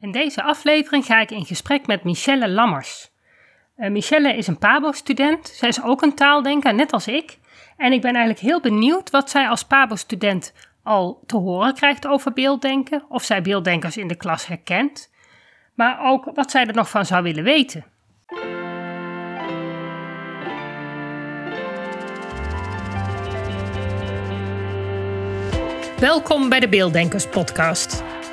In deze aflevering ga ik in gesprek met Michelle Lammers. Uh, Michelle is een PABO-student. Zij is ook een taaldenker, net als ik. En ik ben eigenlijk heel benieuwd wat zij als PABO-student al te horen krijgt over beelddenken. Of zij beelddenkers in de klas herkent. Maar ook wat zij er nog van zou willen weten. Welkom bij de Beelddenkers Podcast.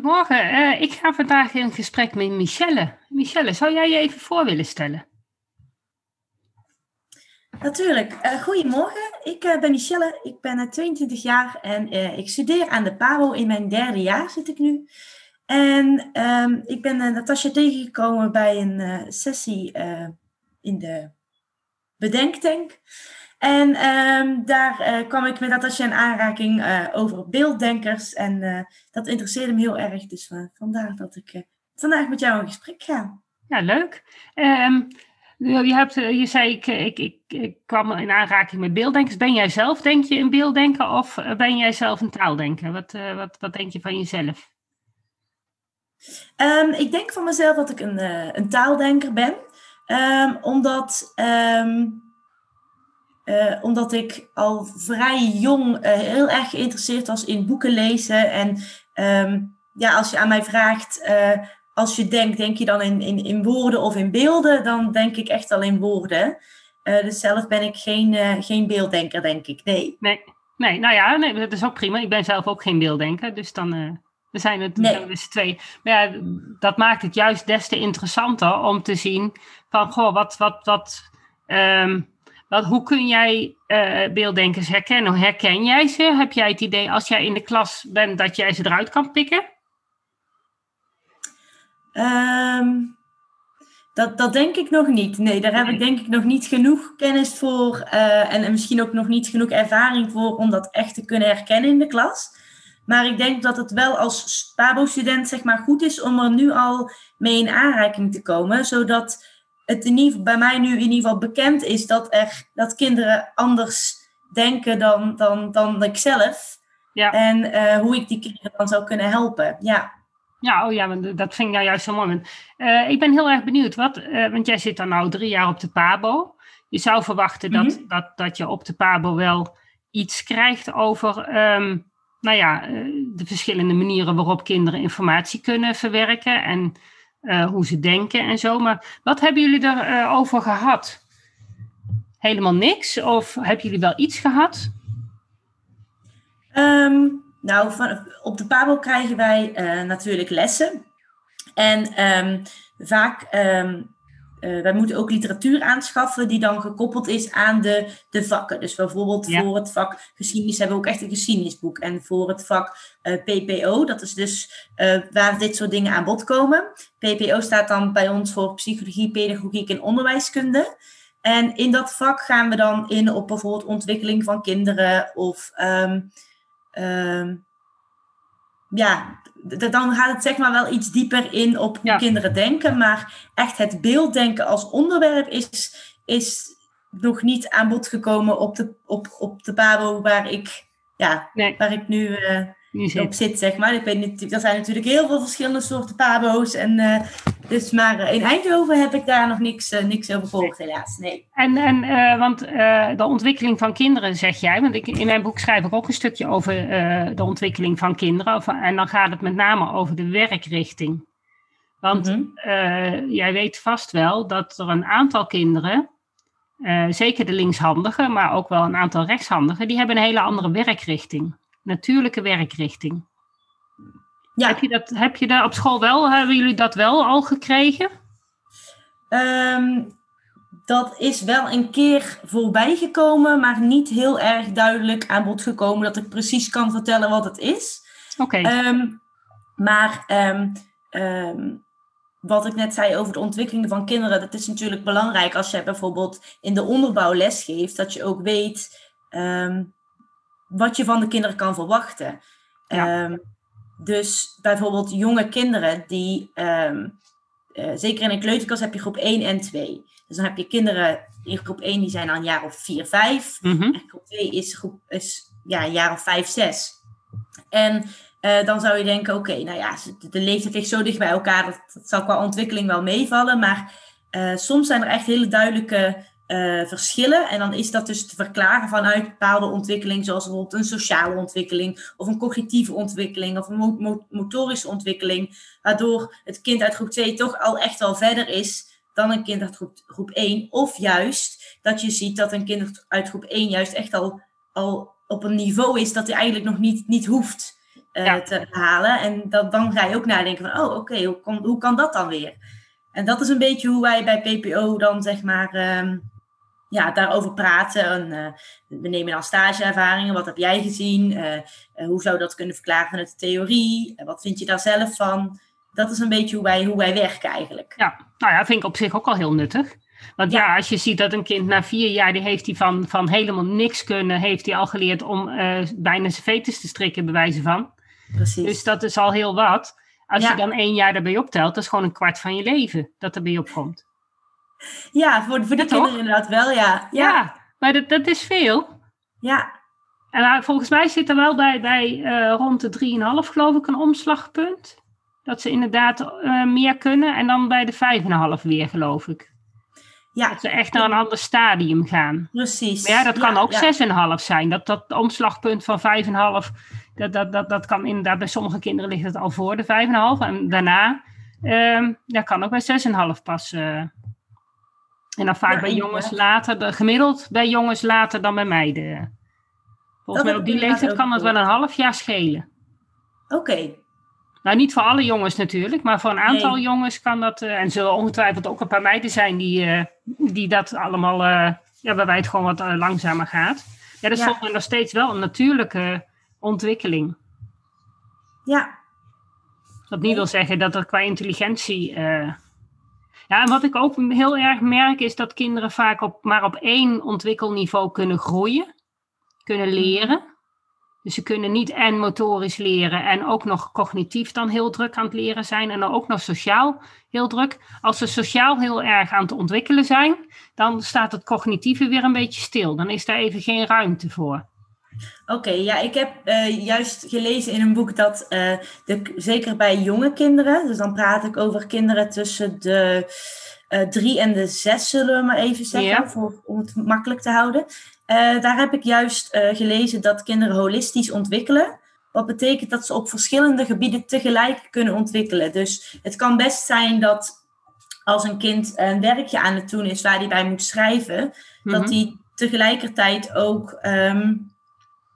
Goedemorgen, uh, ik ga vandaag in gesprek met Michelle. Michelle, zou jij je even voor willen stellen? Natuurlijk. Uh, goedemorgen, ik uh, ben Michelle, ik ben 22 jaar en ik studeer aan de PABO. In mijn derde jaar zit ik nu. En um, ik ben Natasja tegengekomen bij een sessie in de Bedenktank. En um, daar uh, kwam ik met Natasja in aanraking uh, over beelddenkers. En uh, dat interesseerde me heel erg. Dus vandaar dat ik vandaag met jou in gesprek ga. Ja, leuk. Um, je, hebt, je zei, ik, ik, ik, ik, kwam in aanraking met beelddenkers. Ben jij zelf, denk je, een beelddenker? Of ben jij zelf een taaldenker? Wat, wat, wat denk je van jezelf? Um, ik denk van mezelf dat ik een, een taaldenker ben. omdat... Uh, omdat ik al vrij jong uh, heel erg geïnteresseerd was in boeken lezen. En um, ja, als je aan mij vraagt, uh, als je denkt, denk je dan in, in, in woorden of in beelden? Dan denk ik echt al in woorden. dus zelf ben ik geen, geen beelddenker, denk ik. Nee. Nee, nee nou ja, nee, dat is ook prima. Ik ben zelf ook geen beelddenker. Dus dan we zijn het nee. dus twee. Maar ja, dat maakt het juist des te interessanter om te zien van, goh, wat, wat, wat... Um, hoe kun jij uh, beelddenkers herkennen? Herken jij ze? Heb jij het idee als jij in de klas bent dat jij ze eruit kan pikken? Um, dat, dat denk ik nog niet. Nee, daar heb ik denk ik nog niet genoeg kennis voor en, en, misschien ook nog niet genoeg ervaring voor om dat echt te kunnen herkennen in de klas. Maar ik denk dat het wel als PABO-student zeg maar goed is om er nu al mee in aanraking te komen, zodat het in ieder, bij mij nu in ieder geval bekend is dat, er, dat kinderen anders denken dan, dan, dan ik zelf. Ja. En uh, hoe ik die kinderen dan zou kunnen helpen. Ja. Ja, oh ja, dat vind ik nou juist zo mooi. Uh, ik ben heel erg benieuwd, wat, uh, want jij zit dan nou drie jaar op de PABO. Je zou verwachten dat, mm -hmm. dat, dat je op de PABO wel iets krijgt over um, nou ja, de verschillende manieren waarop kinderen informatie kunnen verwerken. En uh, hoe ze denken en zo. Maar wat hebben jullie erover uh, over gehad? Helemaal niks? Of hebben jullie wel iets gehad? Um, nou, van, op de Pabo krijgen wij uh, natuurlijk lessen. En um, vaak um, uh, wij moeten ook literatuur aanschaffen die dan gekoppeld is aan de, de vakken. Dus bijvoorbeeld ja. voor het vak geschiedenis hebben we ook echt een geschiedenisboek. En voor het vak uh, eh, PPO, dat is dus uh, waar dit soort dingen aan bod komen. PPO staat dan bij ons voor psychologie, pedagogiek en onderwijskunde. En in dat vak gaan we dan in op bijvoorbeeld ontwikkeling van kinderen of um, um, ja, dan gaat het zeg maar wel iets dieper in op hoe ja. kinderen denken. Maar echt het beelddenken als onderwerp is, is nog niet aan bod gekomen op de, op, op de Pabo waar ik, ja, nee. waar ik nu uh, op zit, zeg maar. Ik weet niet, er zijn natuurlijk heel veel verschillende soorten Pabo's. En, uh, dus, maar in Eindhoven heb ik daar nog niks, uh, niks over gehoord, helaas. Nee. En, en want de ontwikkeling van kinderen, zeg jij, want ik, in mijn boek schrijf ik ook een stukje over de ontwikkeling van kinderen. Of, en dan gaat het met name over de werkrichting. Want mm -hmm. jij weet vast wel dat er een aantal kinderen, zeker de linkshandigen, maar ook wel een aantal rechtshandigen, die hebben een hele andere werkrichting natuurlijke werkrichting. Ja. Heb je dat, heb je daar op school wel, hebben jullie dat wel al gekregen? Um, dat is wel een keer voorbij gekomen, maar niet heel erg duidelijk aan bod gekomen dat ik precies kan vertellen wat het is. Oké. Ehm, maar ehm, ehm, wat ik net zei over de ontwikkeling van kinderen, dat is natuurlijk belangrijk als je bijvoorbeeld in de onderbouw les geeft, dat je ook weet wat je van de kinderen kan verwachten. Ja. dus bijvoorbeeld jonge kinderen die, uh, zeker in een kleuterklas heb je groep 1 en 2. Dus dan heb je kinderen in groep 1 die zijn al een jaar of 4, 5. Mhm. En groep 2 is, groep, is ja, een jaar of 5, 6. En uh, dan zou je denken, oké, okay, nou ja, de, de leeftijd ligt zo dicht bij elkaar, dat, dat zal qua ontwikkeling wel meevallen. Maar uh, soms zijn er echt hele duidelijke uh, verschillen. En dan is dat dus te verklaren vanuit bepaalde ontwikkeling, zoals bijvoorbeeld een sociale ontwikkeling, of een cognitieve ontwikkeling, of een mo mo motorische ontwikkeling. Waardoor het kind uit groep 2 toch al echt wel verder is dan een kind uit groep, groep 1. Of juist dat je ziet dat een kind uit groep 1 juist echt al, al op een niveau is dat hij eigenlijk nog niet, niet hoeft uh, ja. te halen. En dat, dan ga je ook nadenken van, oh oké, okay, hoe, kan, hoe kan dat dan weer? En dat is een beetje hoe wij bij PPO dan zeg maar um, ja, daarover praten. En, uh, we nemen dan stageervaringen. Wat heb jij gezien? Uh, hoe zou dat kunnen verklaren vanuit de theorie? wat vind je daar zelf van? Dat is een beetje hoe wij, hoe wij werken eigenlijk. Ja, nou ja, vind ik op zich ook al heel nuttig. Want ja. ja, als je ziet dat een kind na vier jaar, die heeft hij van, van helemaal niks kunnen, heeft hij al geleerd om bijna zijn fetus te strikken, bij wijze van. Precies. Dus dat is al heel wat. Als ja. je dan één jaar erbij optelt, dat is gewoon een kwart van je leven dat erbij opkomt. Ja, voor, voor de Ja, kinderen toch? inderdaad wel, ja. Ja, Ja, maar dat, dat is veel. ja. En uh, volgens mij zit er wel bij, bij uh, rond de 3,5 geloof ik een omslagpunt. Dat ze inderdaad uh, meer kunnen. En dan bij de 5,5 weer geloof ik. ja. Dat ze echt naar een ander stadium gaan. precies. Maar ja, dat kan ook ja. 6,5 zijn. Dat, dat omslagpunt van 5,5, dat, dat, dat, dat kan inderdaad bij sommige kinderen ligt het al voor de 5,5. En daarna, um, dat kan ook bij 6,5 pas. Uh, en dan vaak Ja, bij jongens later, de, gemiddeld bij jongens later dan bij meiden. Volgens Dat mij op die leeftijd kan het wel een half jaar schelen. Oké, Nou, niet voor alle jongens natuurlijk, maar voor een aantal Nee. jongens kan dat. eh, en zullen ongetwijfeld ook een paar meiden zijn die, eh, die dat allemaal. eh, ja, waarbij het gewoon wat langzamer gaat. Ja, dat is Ja. volgens mij nog steeds wel een natuurlijke ontwikkeling. ja. Wat niet wil zeggen dat er qua intelligentie. Ja, en wat ik ook heel erg merk is dat kinderen vaak op, maar op één ontwikkelniveau kunnen groeien, kunnen leren. Dus ze kunnen niet en motorisch leren en ook nog cognitief dan heel druk aan het leren zijn en dan ook nog sociaal heel druk. Als ze sociaal heel erg aan het ontwikkelen zijn, dan staat het cognitieve weer een beetje stil. Dan is daar even geen ruimte voor. Oké, ja, ik heb eh, juist gelezen in een boek dat eh, de, zeker bij jonge kinderen, dus dan praat ik over kinderen tussen de eh, drie en de zes, zullen we maar even zeggen, voor, om het makkelijk te houden. Daar heb ik juist gelezen dat kinderen holistisch ontwikkelen. Wat betekent dat ze op verschillende gebieden tegelijk kunnen ontwikkelen. Dus het kan best zijn dat als een kind een werkje aan het doen is waar hij bij moet schrijven, dat Mhm. hij tegelijkertijd ook, ehm,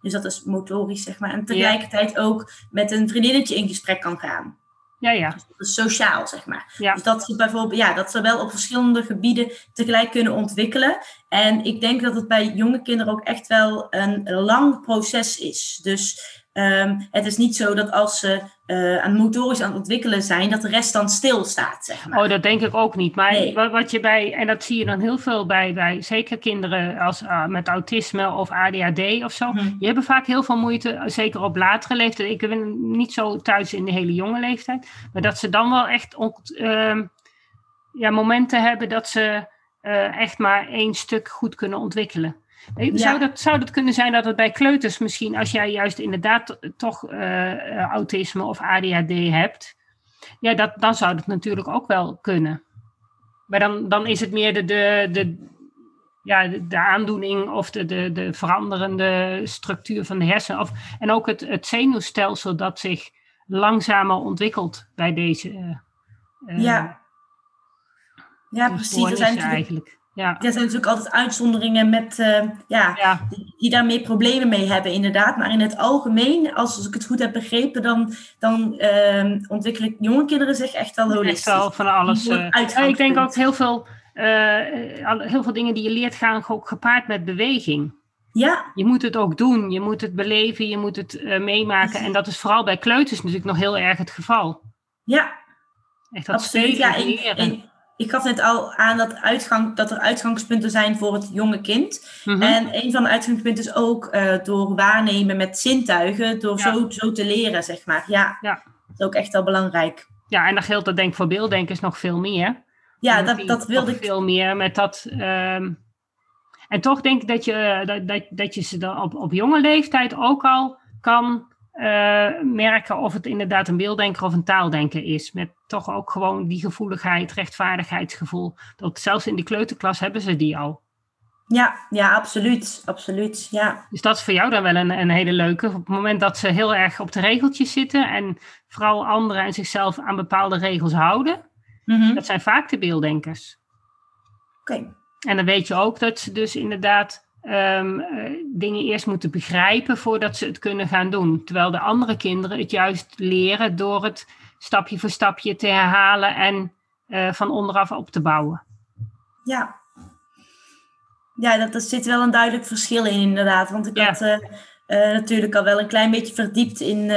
dus dat is motorisch zeg maar, en tegelijkertijd ook met een vriendinnetje in gesprek kan gaan. Ja, ja. Dat is sociaal zeg maar. Ja. Dus dat ze bijvoorbeeld, ja, dat ze wel op verschillende gebieden tegelijk kunnen ontwikkelen. En ik denk dat het bij jonge kinderen ook echt wel een lang proces is. Dus ehm, het is niet zo dat als ze eh, aan motorisch aan het ontwikkelen zijn, dat de rest dan stilstaat, zeg maar. Oh, dat denk ik ook niet. Maar Nee. wat, wat je bij, en dat zie je dan heel veel bij, bij zeker kinderen als, uh, met autisme of ADHD of zo. Mhm. Die hebben vaak heel veel moeite, zeker op latere leeftijd. Ik ben niet zo thuis in de hele jonge leeftijd. Maar dat ze dan wel echt ehm, ja, momenten hebben dat ze uh, echt maar één stuk goed kunnen ontwikkelen. Ja. Zou, dat, zou dat kunnen zijn dat het bij kleuters misschien, als jij juist inderdaad toch uh, autisme of ADHD hebt, ja, dat, dan zou dat natuurlijk ook wel kunnen. Maar dan, dan is het meer de, de, de, ja, de, de aandoening of de, de, de veranderende structuur van de hersenen. Of, en ook het, het zenuwstelsel dat zich langzamer ontwikkelt bij deze. Uh, ja. Ja, precies. Er zijn eigenlijk. Ja. Er zijn natuurlijk altijd uitzonderingen met, uh, ja, ja. Die, die, daar meer problemen mee hebben, inderdaad. Maar in het algemeen, als, als ik het goed heb begrepen, dan, dan uh, ontwikkelen jonge kinderen zich echt wel holistisch. Echt wel van alles. Uh, ik denk ook heel veel eh, heel veel dingen die je leert gaan ook gepaard met beweging. Ja. Je moet het ook doen, je moet het beleven, je moet het meemaken. En dat is vooral bij kleuters natuurlijk nog heel erg het geval. Ja, Echt dat absoluut. Ja, leren. Ik, gaf net al aan dat, uitgang, dat er uitgangspunten zijn voor het jonge kind. Mhm. En een van de uitgangspunten is ook eh, door waarnemen met zintuigen, door Ja. zo, zo te leren, zeg maar. Ja, Ja. dat is ook echt wel belangrijk. Ja, en dat geldt dat denk ik voor beelddenkers nog veel meer. Ja, dat, dat wilde ik. veel meer met dat. ehm, en toch denk ik dat je, dat, dat, dat je ze dan op, op jonge leeftijd ook al kan eh, merken of het inderdaad een beelddenker of een taaldenker is. Met toch ook gewoon die gevoeligheid, rechtvaardigheidsgevoel. Dat zelfs in de kleuterklas hebben ze die al. Ja, ja, absoluut. Absoluut. Ja. Dus dat is voor jou dan wel een, een hele leuke. Op het moment dat ze heel erg op de regeltjes zitten en vooral anderen en zichzelf aan bepaalde regels houden, Mhm. dat zijn vaak de beelddenkers. Oké. En dan weet je ook dat ze dus inderdaad ehm, eh, dingen eerst moeten begrijpen voordat ze het kunnen gaan doen. Terwijl de andere kinderen het juist leren door het stapje voor stapje te herhalen en eh, van onderaf op te bouwen. Ja. Ja, dat, er zit wel een duidelijk verschil in, inderdaad. Want ik Ja. had eh, natuurlijk al wel een klein beetje verdiept in,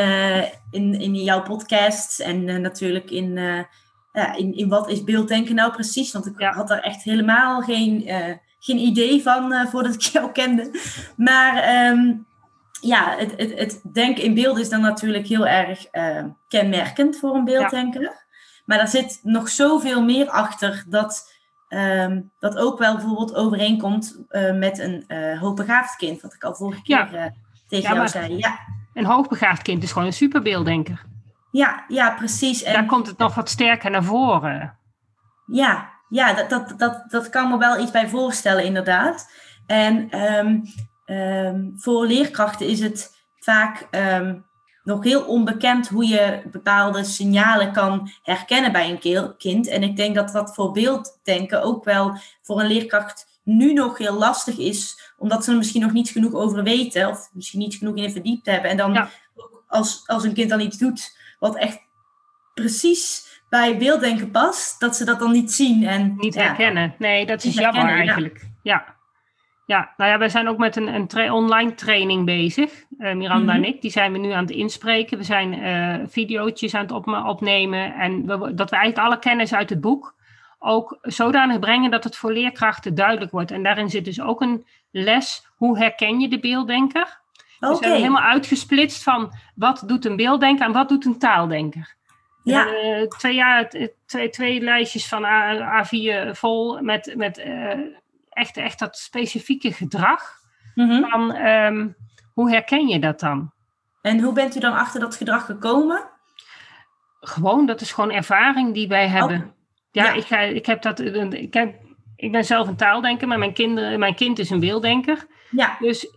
in, in jouw podcast. En natuurlijk in, ja, in, in wat is beelddenken nou precies. Want ik Ja. had daar echt helemaal geen, geen idee van eh, voordat ik jou kende. Maar ehm, ja, het, het, het denken in beeld is dan natuurlijk heel erg eh, kenmerkend voor een beelddenker. Maar daar zit nog zoveel meer achter dat, ehm, dat ook wel bijvoorbeeld overeenkomt eh, met een eh hoogbegaafd kind. Wat ik al vorige Ja. keer tegen Ja, jou zei. Ja, Een hoogbegaafd kind is gewoon een superbeelddenker. ja, ja precies. En Daar komt het nog wat sterker naar voren. Ja, ja dat, dat, dat, dat kan me wel iets bij voorstellen, inderdaad. En ehm, ehm, voor leerkrachten is het vaak ehm, nog heel onbekend hoe je bepaalde signalen kan herkennen bij een kind. En ik denk dat dat voor beelddenken ook wel voor een leerkracht nu nog heel lastig is, omdat ze er misschien nog niet genoeg over weten, of misschien niet genoeg in verdiept hebben. En dan Ja. als, als een kind dan iets doet wat echt precies bij beelddenken past, dat ze dat dan niet zien. En, Niet ja. herkennen. Nee, dat is jammer herkennen, eigenlijk. Ja. ja, nou ja, wij zijn ook met een, een tra- online training bezig. Eh, Miranda Mhm. en ik, die zijn we nu aan het inspreken. We zijn eh videootjes aan het op- opnemen. En we, dat we eigenlijk alle kennis uit het boek ook zodanig brengen dat het voor leerkrachten duidelijk wordt. En daarin zit dus ook een les, hoe herken je de beelddenker? Oké, We zijn helemaal uitgesplitst van wat doet een beelddenker en wat doet een taaldenker. Ja, Eh, twee, jaar, t- twee, twee lijstjes van A, 4 vol met, met eh, echt, echt dat specifieke gedrag. mhm. Van, ehm, hoe herken je dat dan? En hoe bent u dan achter dat gedrag gekomen? Gewoon, dat is gewoon ervaring die wij hebben. ja, ja. Ik, ga, ik, heb dat, ik, heb, ik ben zelf een taaldenker, maar mijn, kinderen, mijn kind is een beelddenker. Ja, Dus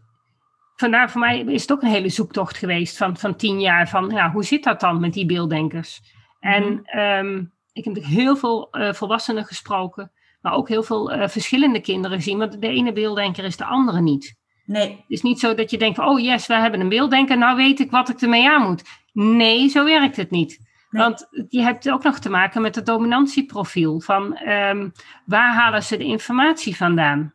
vandaar voor mij is het ook een hele zoektocht geweest van, van tien jaar. Van ja, hoe zit dat dan met die beelddenkers? En ehm, ik heb natuurlijk heel veel eh, volwassenen gesproken, maar ook heel veel eh, verschillende kinderen gezien. Want de ene beelddenker is de andere niet. nee, Het is niet zo dat je denkt van, oh yes, we hebben een beelddenker, nou weet ik wat ik ermee aan moet. Nee, zo werkt het niet. Nee. Want je hebt ook nog te maken met het dominantieprofiel. Van ehm, waar halen ze de informatie vandaan?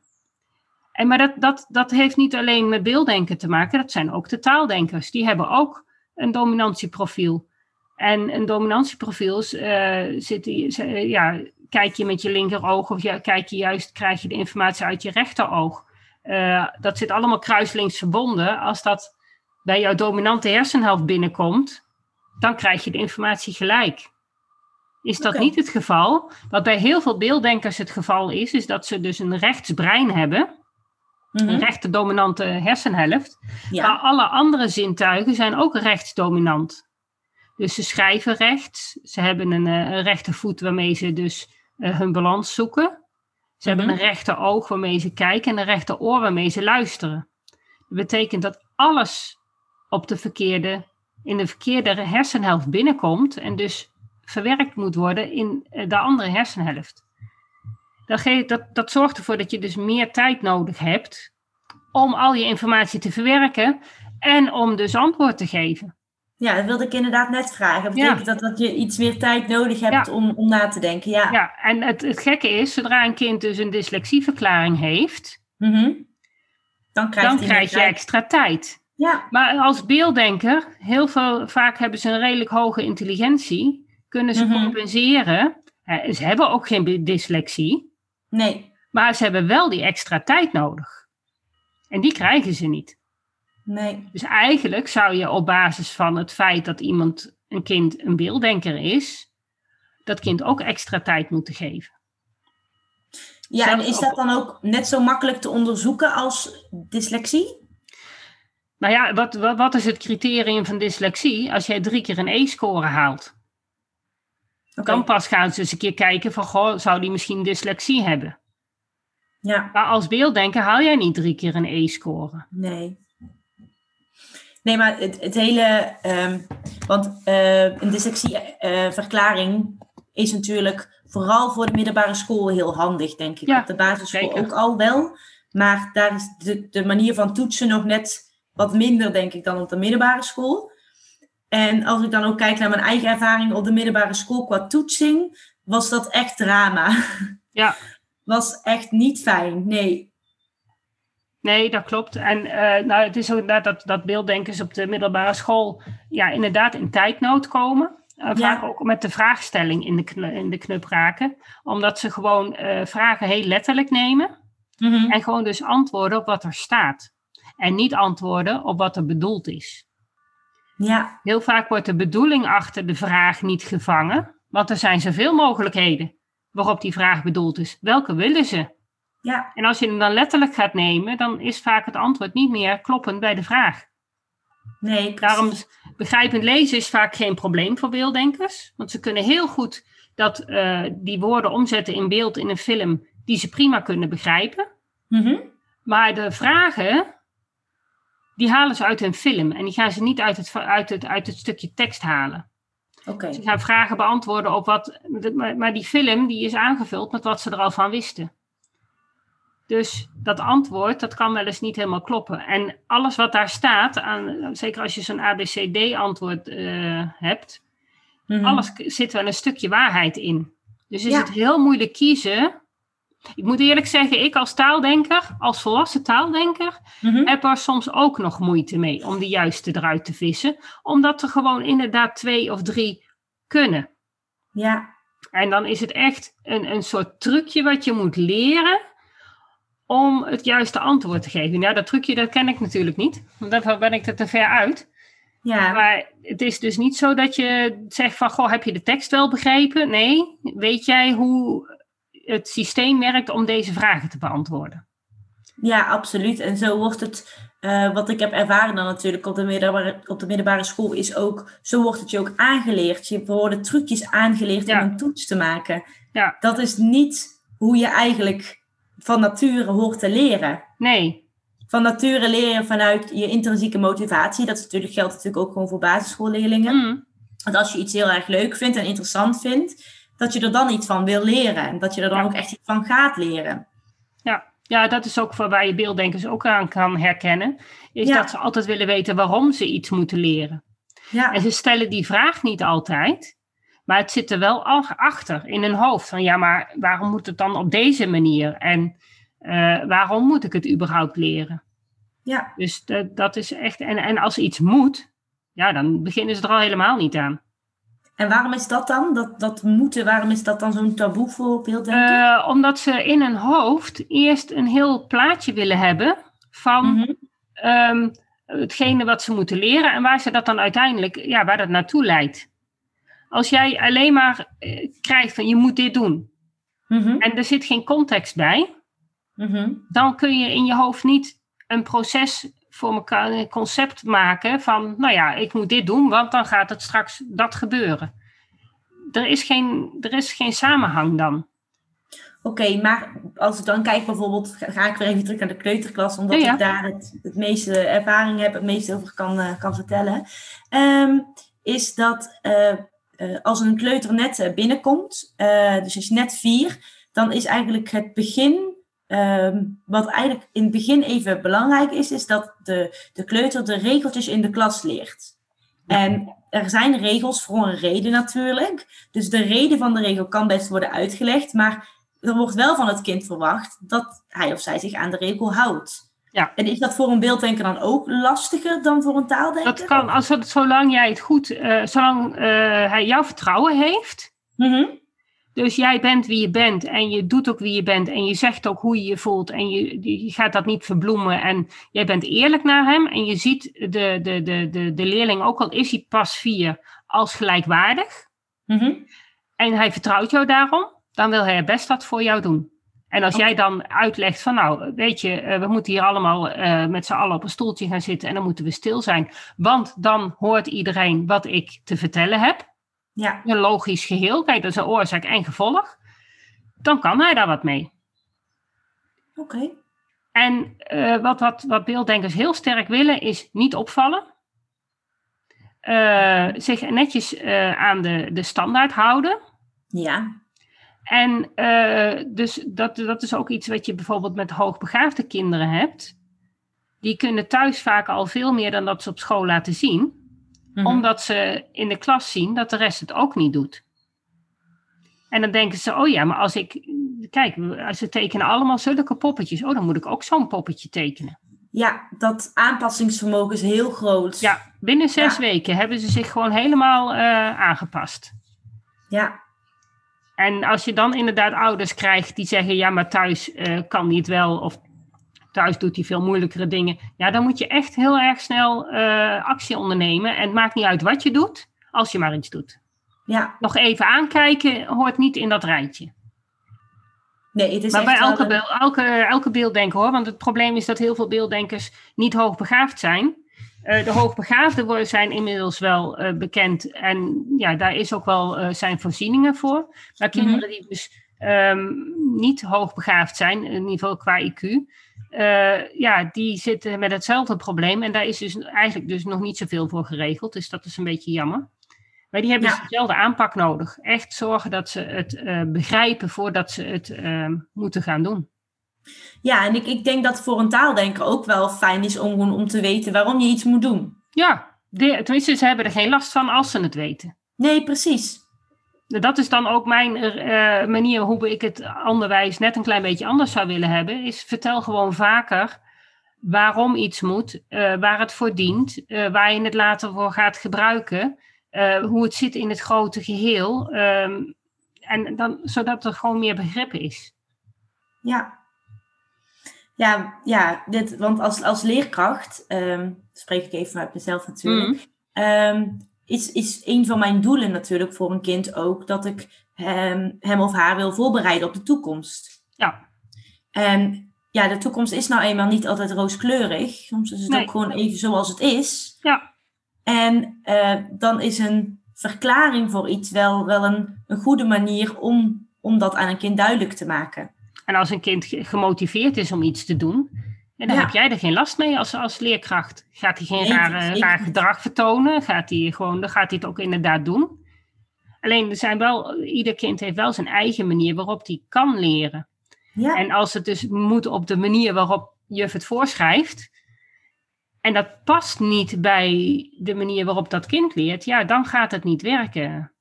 En maar dat, dat, dat heeft niet alleen met beelddenken te maken, dat zijn ook de taaldenkers. Die hebben ook een dominantieprofiel. En een dominantieprofiel eh, zit, eh, ja, kijk je met je linkeroog of ja, kijk je juist, krijg je de informatie uit je rechteroog. Eh, dat zit allemaal kruislinks verbonden. Als dat bij jouw dominante hersenhelft binnenkomt, dan krijg je de informatie gelijk. Is dat niet het geval? Wat bij heel veel beelddenkers het geval is, is dat ze dus een rechtsbrein hebben, mhm. een rechter dominante hersenhelft. Maar alle andere zintuigen zijn ook rechtsdominant. Dus ze schrijven rechts, ze hebben een, eh, een rechtervoet waarmee ze dus eh, hun balans zoeken. Ze hebben Mhm. een rechter oog waarmee ze kijken en een rechter oor waarmee ze luisteren. Dat betekent dat alles op de verkeerde, in de verkeerde hersenhelft binnenkomt en dus verwerkt moet worden in eh, de andere hersenhelft. Dat, geeft, dat, dat zorgt ervoor dat je dus meer tijd nodig hebt om al je informatie te verwerken en om dus antwoord te geven. Ja, dat wilde ik inderdaad net vragen. Dat betekent dat, dat je iets meer tijd nodig hebt om, om na te denken. Ja, ja en het, het gekke is, zodra een kind dus een dyslexieverklaring heeft, mhm. dan, dan krijg je extra tijd. Ja. Maar als beelddenker, heel veel, vaak hebben ze een redelijk hoge intelligentie, kunnen ze mhm. compenseren. ze hebben ook geen dyslexie. Nee. Maar ze hebben wel die extra tijd nodig. En die krijgen ze niet. Nee. Dus eigenlijk zou je op basis van het feit dat iemand, een kind, een beelddenker is, dat kind ook extra tijd moeten geven. Ja, en is dat dan ook net zo makkelijk te onderzoeken als dyslexie? Nou ja, wat, wat, wat is het criterium van dyslexie? Als jij drie keer een E-score haalt, dan pas gaan ze eens een keer kijken van, goh, zou die misschien dyslexie hebben? Ja. Maar als beelddenker haal jij niet drie keer een E-score. Nee. Nee, maar het, het hele. Um, want uh, een dyslexieverklaring uh, is natuurlijk vooral voor de middelbare school heel handig, denk ik. Op de basisschool ook al wel. Maar daar is de, de manier van toetsen nog net wat minder, denk ik, dan op de middelbare school. En als ik dan ook kijk naar mijn eigen ervaring op de middelbare school qua toetsing, was dat echt drama. Ja. Was echt niet fijn, nee. Nee, dat klopt. En uh, nou, het is ook inderdaad dat, dat beelddenkers op de middelbare school ja, inderdaad in tijdnood komen. Uh, vaak ook met de vraagstelling in de, kn in de knup raken. Omdat ze gewoon uh, vragen heel letterlijk nemen. Mm -hmm. En gewoon dus antwoorden op wat er staat. En niet antwoorden op wat er bedoeld is. Ja. Heel vaak wordt de bedoeling achter de vraag niet gevangen. Want er zijn zoveel mogelijkheden waarop die vraag bedoeld is. Welke willen ze? Ja. En als je hem dan letterlijk gaat nemen, dan is vaak het antwoord niet meer kloppend bij de vraag. Nee, precies. Daarom begrijpend lezen is vaak geen probleem voor beelddenkers. Want ze kunnen heel goed dat, uh, die woorden omzetten in beeld in een film die ze prima kunnen begrijpen. Mm -hmm. Maar de vragen, die halen ze uit een film. En die gaan ze niet uit het, uit het, uit het stukje tekst halen. Okay. Ze gaan vragen beantwoorden op wat... Maar die film die is aangevuld met wat ze er al van wisten. Dus dat antwoord, dat kan wel eens niet helemaal kloppen. En alles wat daar staat, aan, zeker als je zo'n ABCD-antwoord uh, hebt, mm -hmm. alles zit wel een stukje waarheid in. Dus is ja. het heel moeilijk kiezen. Ik moet eerlijk zeggen, ik als taaldenker, als volwassen taaldenker, mm -hmm. heb er soms ook nog moeite mee om de juiste eruit te vissen. Omdat er gewoon inderdaad twee of drie kunnen. Ja. En dan is het echt een, een soort trucje wat je moet leren om het juiste antwoord te geven. Ja, dat trucje dat ken ik natuurlijk niet, want daarvoor ben ik er te ver uit. Ja. Maar het is dus niet zo dat je zegt van, goh, heb je de tekst wel begrepen? Nee, weet jij hoe het systeem werkt om deze vragen te beantwoorden? Ja, absoluut. En zo wordt het, uh, wat ik heb ervaren dan natuurlijk op de, middelbare, op de middelbare school, is ook, zo wordt het je ook aangeleerd. Je worden trucjes aangeleerd ja. om een toets te maken. Ja. Dat is niet hoe je eigenlijk van nature hoort te leren. Nee. Van nature leren vanuit je intrinsieke motivatie. Dat natuurlijk, geldt natuurlijk ook gewoon voor basisschoolleerlingen. Mm. Want als je iets heel erg leuk vindt en interessant vindt, dat je er dan iets van wil leren. En dat je er dan ja. ook echt iets van gaat leren. Ja. ja, dat is ook voor waar je beelddenkers ook aan kan herkennen. Is Ja. dat ze altijd willen weten waarom ze iets moeten leren. Ja, En ze stellen die vraag niet altijd. Maar het zit er wel achter in hun hoofd. Van ja, maar waarom moet het dan op deze manier? En eh, waarom moet ik het überhaupt leren? ja. Dus dat, dat is echt. En, en als iets moet, ja, dan beginnen ze er al helemaal niet aan. En waarom is dat dan? Dat, dat moeten, waarom is dat dan zo'n taboe voor beelddenken? Eh, omdat ze in hun hoofd eerst een heel plaatje willen hebben van Mhm. ehm, hetgene wat ze moeten leren en waar ze dat dan uiteindelijk, ja, waar dat naartoe leidt. Als jij alleen maar eh, krijgt van je moet dit doen Mhm. en er zit geen context bij, Mhm. dan kun je in je hoofd niet een proces voor elkaar, een concept maken van, nou ja, ik moet dit doen, want dan gaat het straks dat gebeuren. Er is geen, er is geen samenhang dan. Oké, maar als ik dan kijk bijvoorbeeld, ga, ik weer even terug naar de kleuterklas, omdat Ja, ja. ik daar het, het meeste ervaring heb, het meeste over kan, eh, kan vertellen. Ehm, is dat eh, eh, als een kleuter net eh, binnenkomt, eh, dus is net vier, dan is eigenlijk het begin, ehm, wat eigenlijk in het begin even belangrijk is, is dat de, de kleuter de regeltjes in de klas leert. En er zijn regels voor een reden natuurlijk. Dus de reden van de regel kan best worden uitgelegd, maar er wordt wel van het kind verwacht dat hij of zij zich aan de regel houdt. Ja. En is dat voor een beelddenker dan ook lastiger dan voor een taaldenker? Dat kan, als het, zolang jij het goed, uh, zolang uh, hij jouw vertrouwen heeft. Mm -hmm. Dus jij bent wie je bent en je doet ook wie je bent en je zegt ook hoe je je voelt en je, je gaat dat niet verbloemen en jij bent eerlijk naar hem en je ziet de, de, de, de, de leerling, ook al is hij pas vier, als gelijkwaardig. Mm -hmm. En hij vertrouwt jou daarom, dan wil hij best wat voor jou doen. En als jij dan uitlegt van nou, weet je, we moeten hier allemaal uh, met z'n allen op een stoeltje gaan zitten en dan moeten we stil zijn. Want dan hoort iedereen wat ik te vertellen heb. Ja. Een logisch geheel, kijk, dat is een oorzaak en gevolg. Dan kan hij daar wat mee. Oké. Okay. En uh, wat, wat, wat beelddenkers heel sterk willen, is niet opvallen. Uh, zich netjes aan de, de standaard houden. Ja. En uh, dus dat, dat is ook iets wat je bijvoorbeeld met hoogbegaafde kinderen hebt. Die kunnen thuis vaak al veel meer dan dat ze op school laten zien. Mhm. Mm-hmm. Omdat ze in de klas zien dat de rest het ook niet doet. En dan denken ze, oh ja, maar als ik... Kijk, ze tekenen allemaal zulke poppetjes. Oh, dan moet ik ook zo'n poppetje tekenen. Ja, dat aanpassingsvermogen is heel groot. Ja, binnen zes ja. weken hebben ze zich gewoon helemaal uh, aangepast. Ja, en als je dan inderdaad ouders krijgt die zeggen, ja, maar thuis uh, kan niet wel, of thuis doet hij veel moeilijkere dingen. Ja, dan moet je echt heel erg snel uh, actie ondernemen. En het maakt niet uit wat je doet, als je maar iets doet. Ja. Nog even aankijken hoort niet in dat rijtje. Nee, het is maar bij elke, een... elke, elke beelddenker hoor, want het probleem is dat heel veel beelddenkers niet hoogbegaafd zijn. Uh, de hoogbegaafden zijn inmiddels wel uh, bekend en ja, daar is ook wel uh, zijn voorzieningen voor. Maar kinderen mm-hmm. die dus um, niet hoogbegaafd zijn, in ieder geval qua IQ, ja, die zitten met hetzelfde probleem en daar is dus eigenlijk dus nog niet zoveel voor geregeld. Dus dat is een beetje jammer. Maar die hebben Ja. dus dezelfde aanpak nodig. Echt zorgen dat ze het begrijpen voordat ze het ehm, moeten gaan doen. Ja, en ik, ik denk dat voor een taaldenker ook wel fijn is om, om te weten waarom je iets moet doen. Ja, de, tenminste, ze hebben er geen last van als ze het weten. Nee, precies. Dat is dan ook mijn uh, manier hoe ik het onderwijs net een klein beetje anders zou willen hebben. Is vertel gewoon vaker waarom iets moet, uh, waar het voor dient, uh, waar je het later voor gaat gebruiken, hoe het zit in het grote geheel. Um, en dan, zodat er gewoon meer begrip is. Ja, ja, ja dit, want als, als leerkracht, um, spreek ik even uit mezelf natuurlijk, mm. um, is, is een van mijn doelen natuurlijk voor een kind ook dat ik hem, hem of haar wil voorbereiden op de toekomst. Ja. En ja, de toekomst is nou eenmaal niet altijd rooskleurig. Soms is het nee. ook gewoon even zoals het is. Ja. En uh, dan is een verklaring voor iets wel, wel een, een goede manier om, om dat aan een kind duidelijk te maken. En als een kind gemotiveerd is om iets te doen, dan ja. heb jij er geen last mee als, als leerkracht. Gaat hij geen nee, rare, raar gedrag vertonen? Gaat hij gewoon, dan gaat hij het ook inderdaad doen. Alleen er zijn wel, ieder kind heeft wel zijn eigen manier waarop hij kan leren. Ja. En als het dus moet op de manier waarop juf het voorschrijft, en dat past niet bij de manier waarop dat kind leert, ja, dan gaat het niet werken.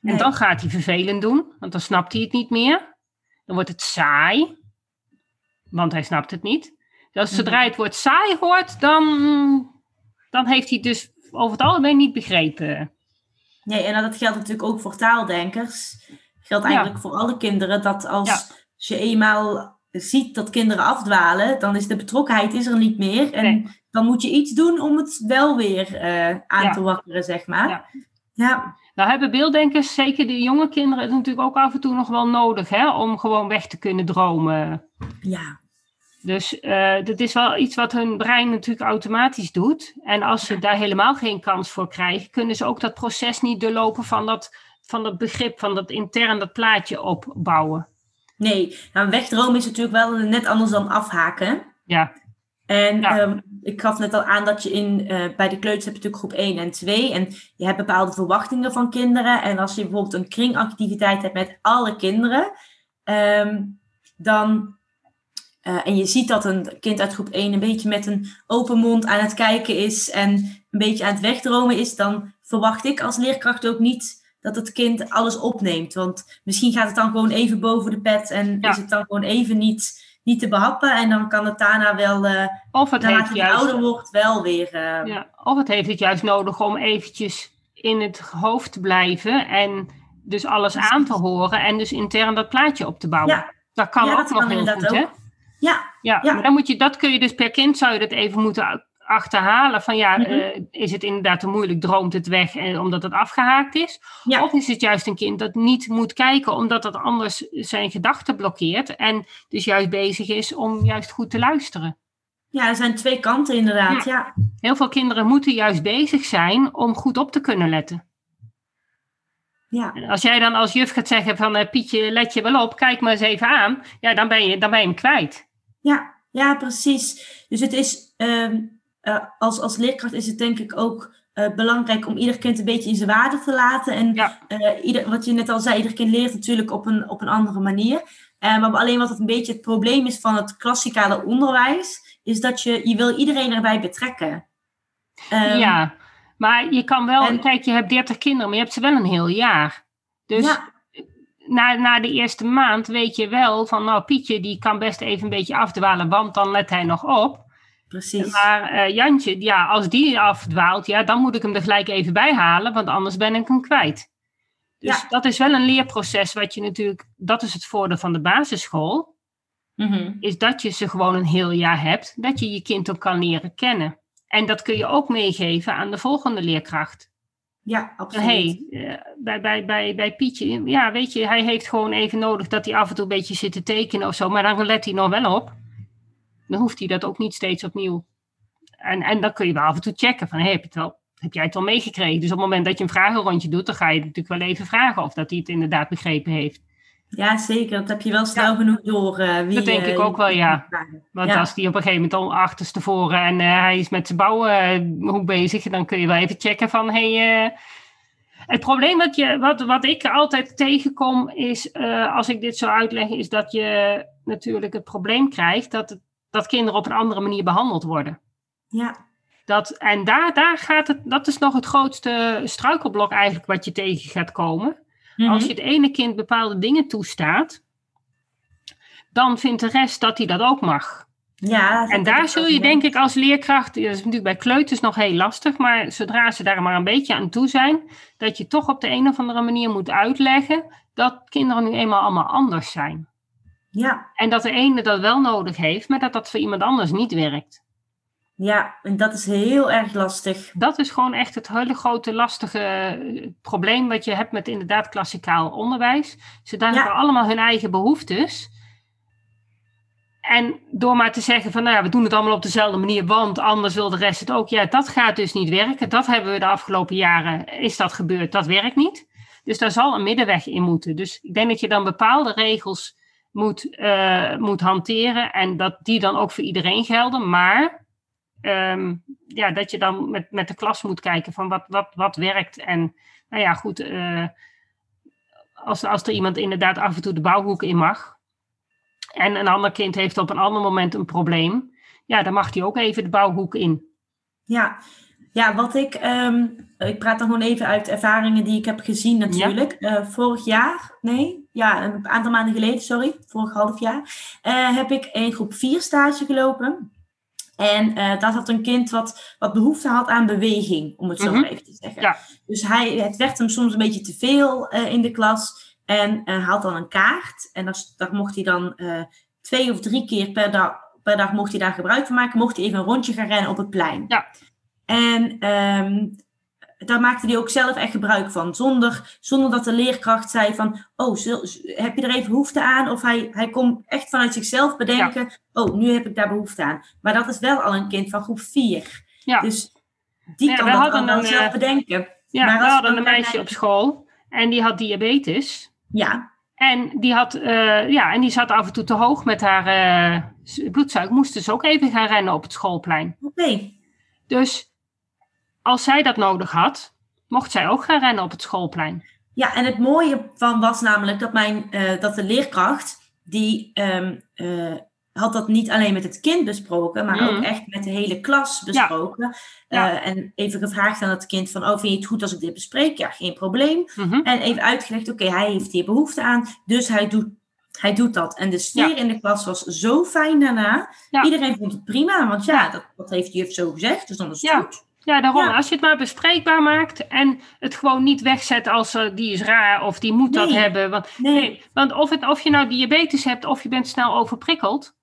Nee. En dan gaat hij vervelend doen, want dan snapt hij het niet meer. Dan wordt het saai, want hij snapt het niet. Dus zodra hij het woord saai hoort, dan, dan heeft hij het dus over het algemeen niet begrepen. Nee, en dat geldt natuurlijk ook voor taaldenkers. Geldt eigenlijk ja. voor alle kinderen dat als ja. je eenmaal ziet dat kinderen afdwalen, dan is de betrokkenheid is er niet meer. En nee. dan moet je iets doen om het wel weer uh, aan ja. te wakkeren, zeg maar. Ja. Nou hebben beelddenkers, zeker de jonge kinderen, het natuurlijk ook af en toe nog wel nodig, hè, om gewoon weg te kunnen dromen. Ja. Dus uh, dat is wel iets wat hun brein natuurlijk automatisch doet. En als ze daar helemaal geen kans voor krijgen, kunnen ze ook dat proces niet doorlopen van dat, van dat begrip, van dat intern dat plaatje opbouwen. Nee, nou, wegdromen is natuurlijk wel net anders dan afhaken. Ja. En ja. Um, ik gaf net al aan dat je in, uh, bij de kleuters heb je natuurlijk groep 1 en 2. En je hebt bepaalde verwachtingen van kinderen. En als je bijvoorbeeld een kringactiviteit hebt met alle kinderen, um, dan eh, en je ziet dat een kind uit groep 1 een beetje met een open mond aan het kijken is en een beetje aan het wegdromen is, dan verwacht ik als leerkracht ook niet dat het kind alles opneemt. Want misschien gaat het dan gewoon even boven de pet en is het dan gewoon even niet, niet te behappen. En dan kan het daarna wel, uh, of het heeft het juist, ouder wordt, wel weer... Uh, ja, of het heeft het juist nodig om eventjes in het hoofd te blijven en dus alles aan te horen en dus intern dat plaatje op te bouwen. Ja. Dat kan Ja, ook dat nog kan heel goed, hè? Ja, Ja. maar dan moet je, dat kun je dus per kind zou je dat even moeten achterhalen. Van ja, Mhm. eh, is het inderdaad te moeilijk, droomt het weg eh, omdat het afgehaakt is? ja. Of is het juist een kind dat niet moet kijken omdat het anders zijn gedachten blokkeert en dus juist bezig is om juist goed te luisteren? ja, er zijn twee kanten inderdaad. Ja, Heel veel kinderen moeten juist bezig zijn om goed op te kunnen letten. ja. En als jij dan als juf gaat zeggen van eh, Pietje, let je wel op, kijk maar eens even aan. Ja, dan ben je, dan ben je hem kwijt. Ja, ja, precies. Dus het is, ehm, eh, als, als leerkracht is het denk ik ook eh, belangrijk om ieder kind een beetje in zijn waarde te laten. En Ja. eh, ieder, wat je net al zei, ieder kind leert natuurlijk op een, op een andere manier. Maar alleen wat het een beetje het probleem is van het klassikale onderwijs, is dat je, je wil iedereen erbij betrekken. Ehm, ja, maar je kan wel, en- kijk, je hebt 30 kinderen, maar je hebt ze wel een heel jaar. Dus ja, na, na de eerste maand weet je wel van, nou, Pietje, die kan best even een beetje afdwalen, want dan let hij nog op. precies. Maar eh, Jantje, ja, als die afdwaalt, ja, dan moet ik hem er gelijk even bij halen, want anders ben ik hem kwijt. Dus Ja. dat is wel een leerproces wat je natuurlijk, dat is het voordeel van de basisschool, Mhm. is dat je ze gewoon een heel jaar hebt, dat je je kind ook kan leren kennen. En dat kun je ook meegeven aan de volgende leerkracht. Ja, absoluut. hey, eh, bij, bij, bij, bij Pietje, ja, weet je, hij heeft gewoon even nodig dat hij af en toe een beetje zit te tekenen of zo, maar dan let hij nog wel op. Dan hoeft hij dat ook niet steeds opnieuw. En, en dan kun je wel af en toe checken van, hey, heb, je het wel, heb jij het wel meegekregen? Dus op het moment dat je een vragenrondje doet, dan ga je natuurlijk wel even vragen of dat hij het inderdaad begrepen heeft. Ja, zeker. Dat heb je wel snel genoeg door. eh, wie, Dat denk eh, ik ook wel, ja. Want Ja. als die op een gegeven moment al achterstevoren en eh, hij is met zijn bouwhoek bezig, dan kun je wel even checken van hey, eh, het probleem wat, je, wat, wat ik altijd tegenkom is, eh, als ik dit zo uitleg, is dat je natuurlijk het probleem krijgt dat, het- dat kinderen op een andere manier behandeld worden. Ja, Dat, en daar, daar gaat het, dat is nog het grootste struikelblok eigenlijk wat je tegen gaat komen. Mhm. Als je het ene kind bepaalde dingen toestaat, dan vindt de rest dat hij dat ook mag. ja, En daar zul je denk ik als leerkracht, dat is natuurlijk bij kleuters nog heel lastig, maar zodra ze daar maar een beetje aan toe zijn, dat je toch op de een of andere manier moet uitleggen dat kinderen nu eenmaal allemaal anders zijn. Ja, En dat de ene dat wel nodig heeft, maar dat dat voor iemand anders niet werkt. ja, en dat is heel erg lastig. Dat is gewoon echt het hele grote lastige eh, probleem wat je hebt met inderdaad klassikaal onderwijs. Ze Ja. hebben allemaal hun eigen behoeftes. En door maar te zeggen van, nou ja, we doen het allemaal op dezelfde manier, want anders wil de rest het ook. Ja, dat gaat dus niet werken. Dat hebben we de afgelopen jaren, is dat gebeurd, dat werkt niet. Dus daar zal een middenweg in moeten. Dus ik denk dat je dan bepaalde regels moet, eh, moet hanteren en dat die dan ook voor iedereen gelden. Maar ehm, ja, dat je dan met, met de klas moet kijken van wat, wat, wat werkt. En nou ja, goed, eh, als, als er iemand inderdaad af en toe de bouwhoek in mag. En een ander kind heeft op een ander moment een probleem. Ja, dan mag die ook even de bouwhoek in. Ja, ja wat ik, ehm, ik praat dan gewoon even uit ervaringen die ik heb gezien natuurlijk. Eh, vorig jaar, nee, ja, een aantal maanden geleden, sorry, vorig half jaar, eh, heb ik een groep 4 stage gelopen. En eh daar zat een kind wat, wat behoefte had aan beweging, om het zo maar even te zeggen. Ja. Dus hij, het werd hem soms een beetje te veel eh, in de klas. En hij had dan een kaart. En daar, mocht hij dan twee of drie keer per dag, per dag mocht hij daar gebruik van maken. Mocht hij even een rondje gaan rennen op het plein. Ja. En ehm, daar maakte hij ook zelf echt gebruik van. Zonder, zonder dat de leerkracht zei van... Oh, zul- heb je er even behoefte aan? Of hij, hij kon echt vanuit zichzelf bedenken... Oh, nu heb ik daar behoefte aan. Maar dat is wel al een kind van groep 4. Ja. Dus die Ja, kan dat al een, zelf eh, bedenken. Ja, Maar we hadden dan een meisje op school en die had diabetes. Ja, En die, had, eh, ja, en die zat af en toe te hoog met haar s- bloedsuiker. Moest dus ook even gaan rennen op het schoolplein. oké. Dus als zij dat nodig had, mocht zij ook gaan rennen op het schoolplein. Ja, en het mooie van was namelijk dat, mijn, eh, dat de leerkracht, die, ehm, eh, had dat niet alleen met het kind besproken, maar ook Mhm. echt met de hele klas besproken. Ja. Eh, en even gevraagd aan het kind van, oh, vind je het goed als ik dit bespreek? Ja, geen probleem. Mhm. En even uitgelegd, oké, hij heeft hier behoefte aan, dus hij doet, hij doet dat. En de sfeer Ja. in de klas was zo fijn daarna. Iedereen vond het prima, want ja, dat, dat heeft de juf zo gezegd, dus dan is het goed. Ja, daarom. Ja. Als je het maar bespreekbaar maakt en het gewoon niet wegzet als eh, die is raar of die moet dat hebben. Want, Nee, nee, want of, het, of je nou diabetes hebt of je bent snel overprikkeld,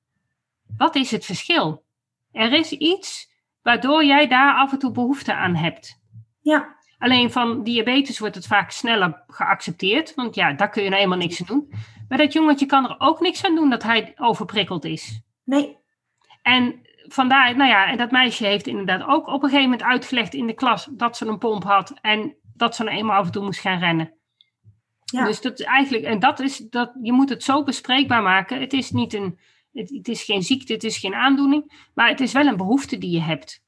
wat is het verschil? Er is iets waardoor jij daar af en toe behoefte aan hebt. ja, Alleen van diabetes wordt het vaak sneller geaccepteerd, want ja, daar kun je nou eenmaal niks aan doen. Maar dat jongetje kan er ook niks aan doen dat hij overprikkeld is. nee, En vandaar, nou ja, en dat meisje heeft inderdaad ook op een gegeven moment uitgelegd in de klas dat ze een pomp had en dat ze nou eenmaal af en toe moest gaan rennen. ja, Dus dat is eigenlijk, en dat is, dat, je moet het zo bespreekbaar maken. Het is niet een, het, het is geen ziekte, het is geen aandoening, maar het is wel een behoefte die je hebt.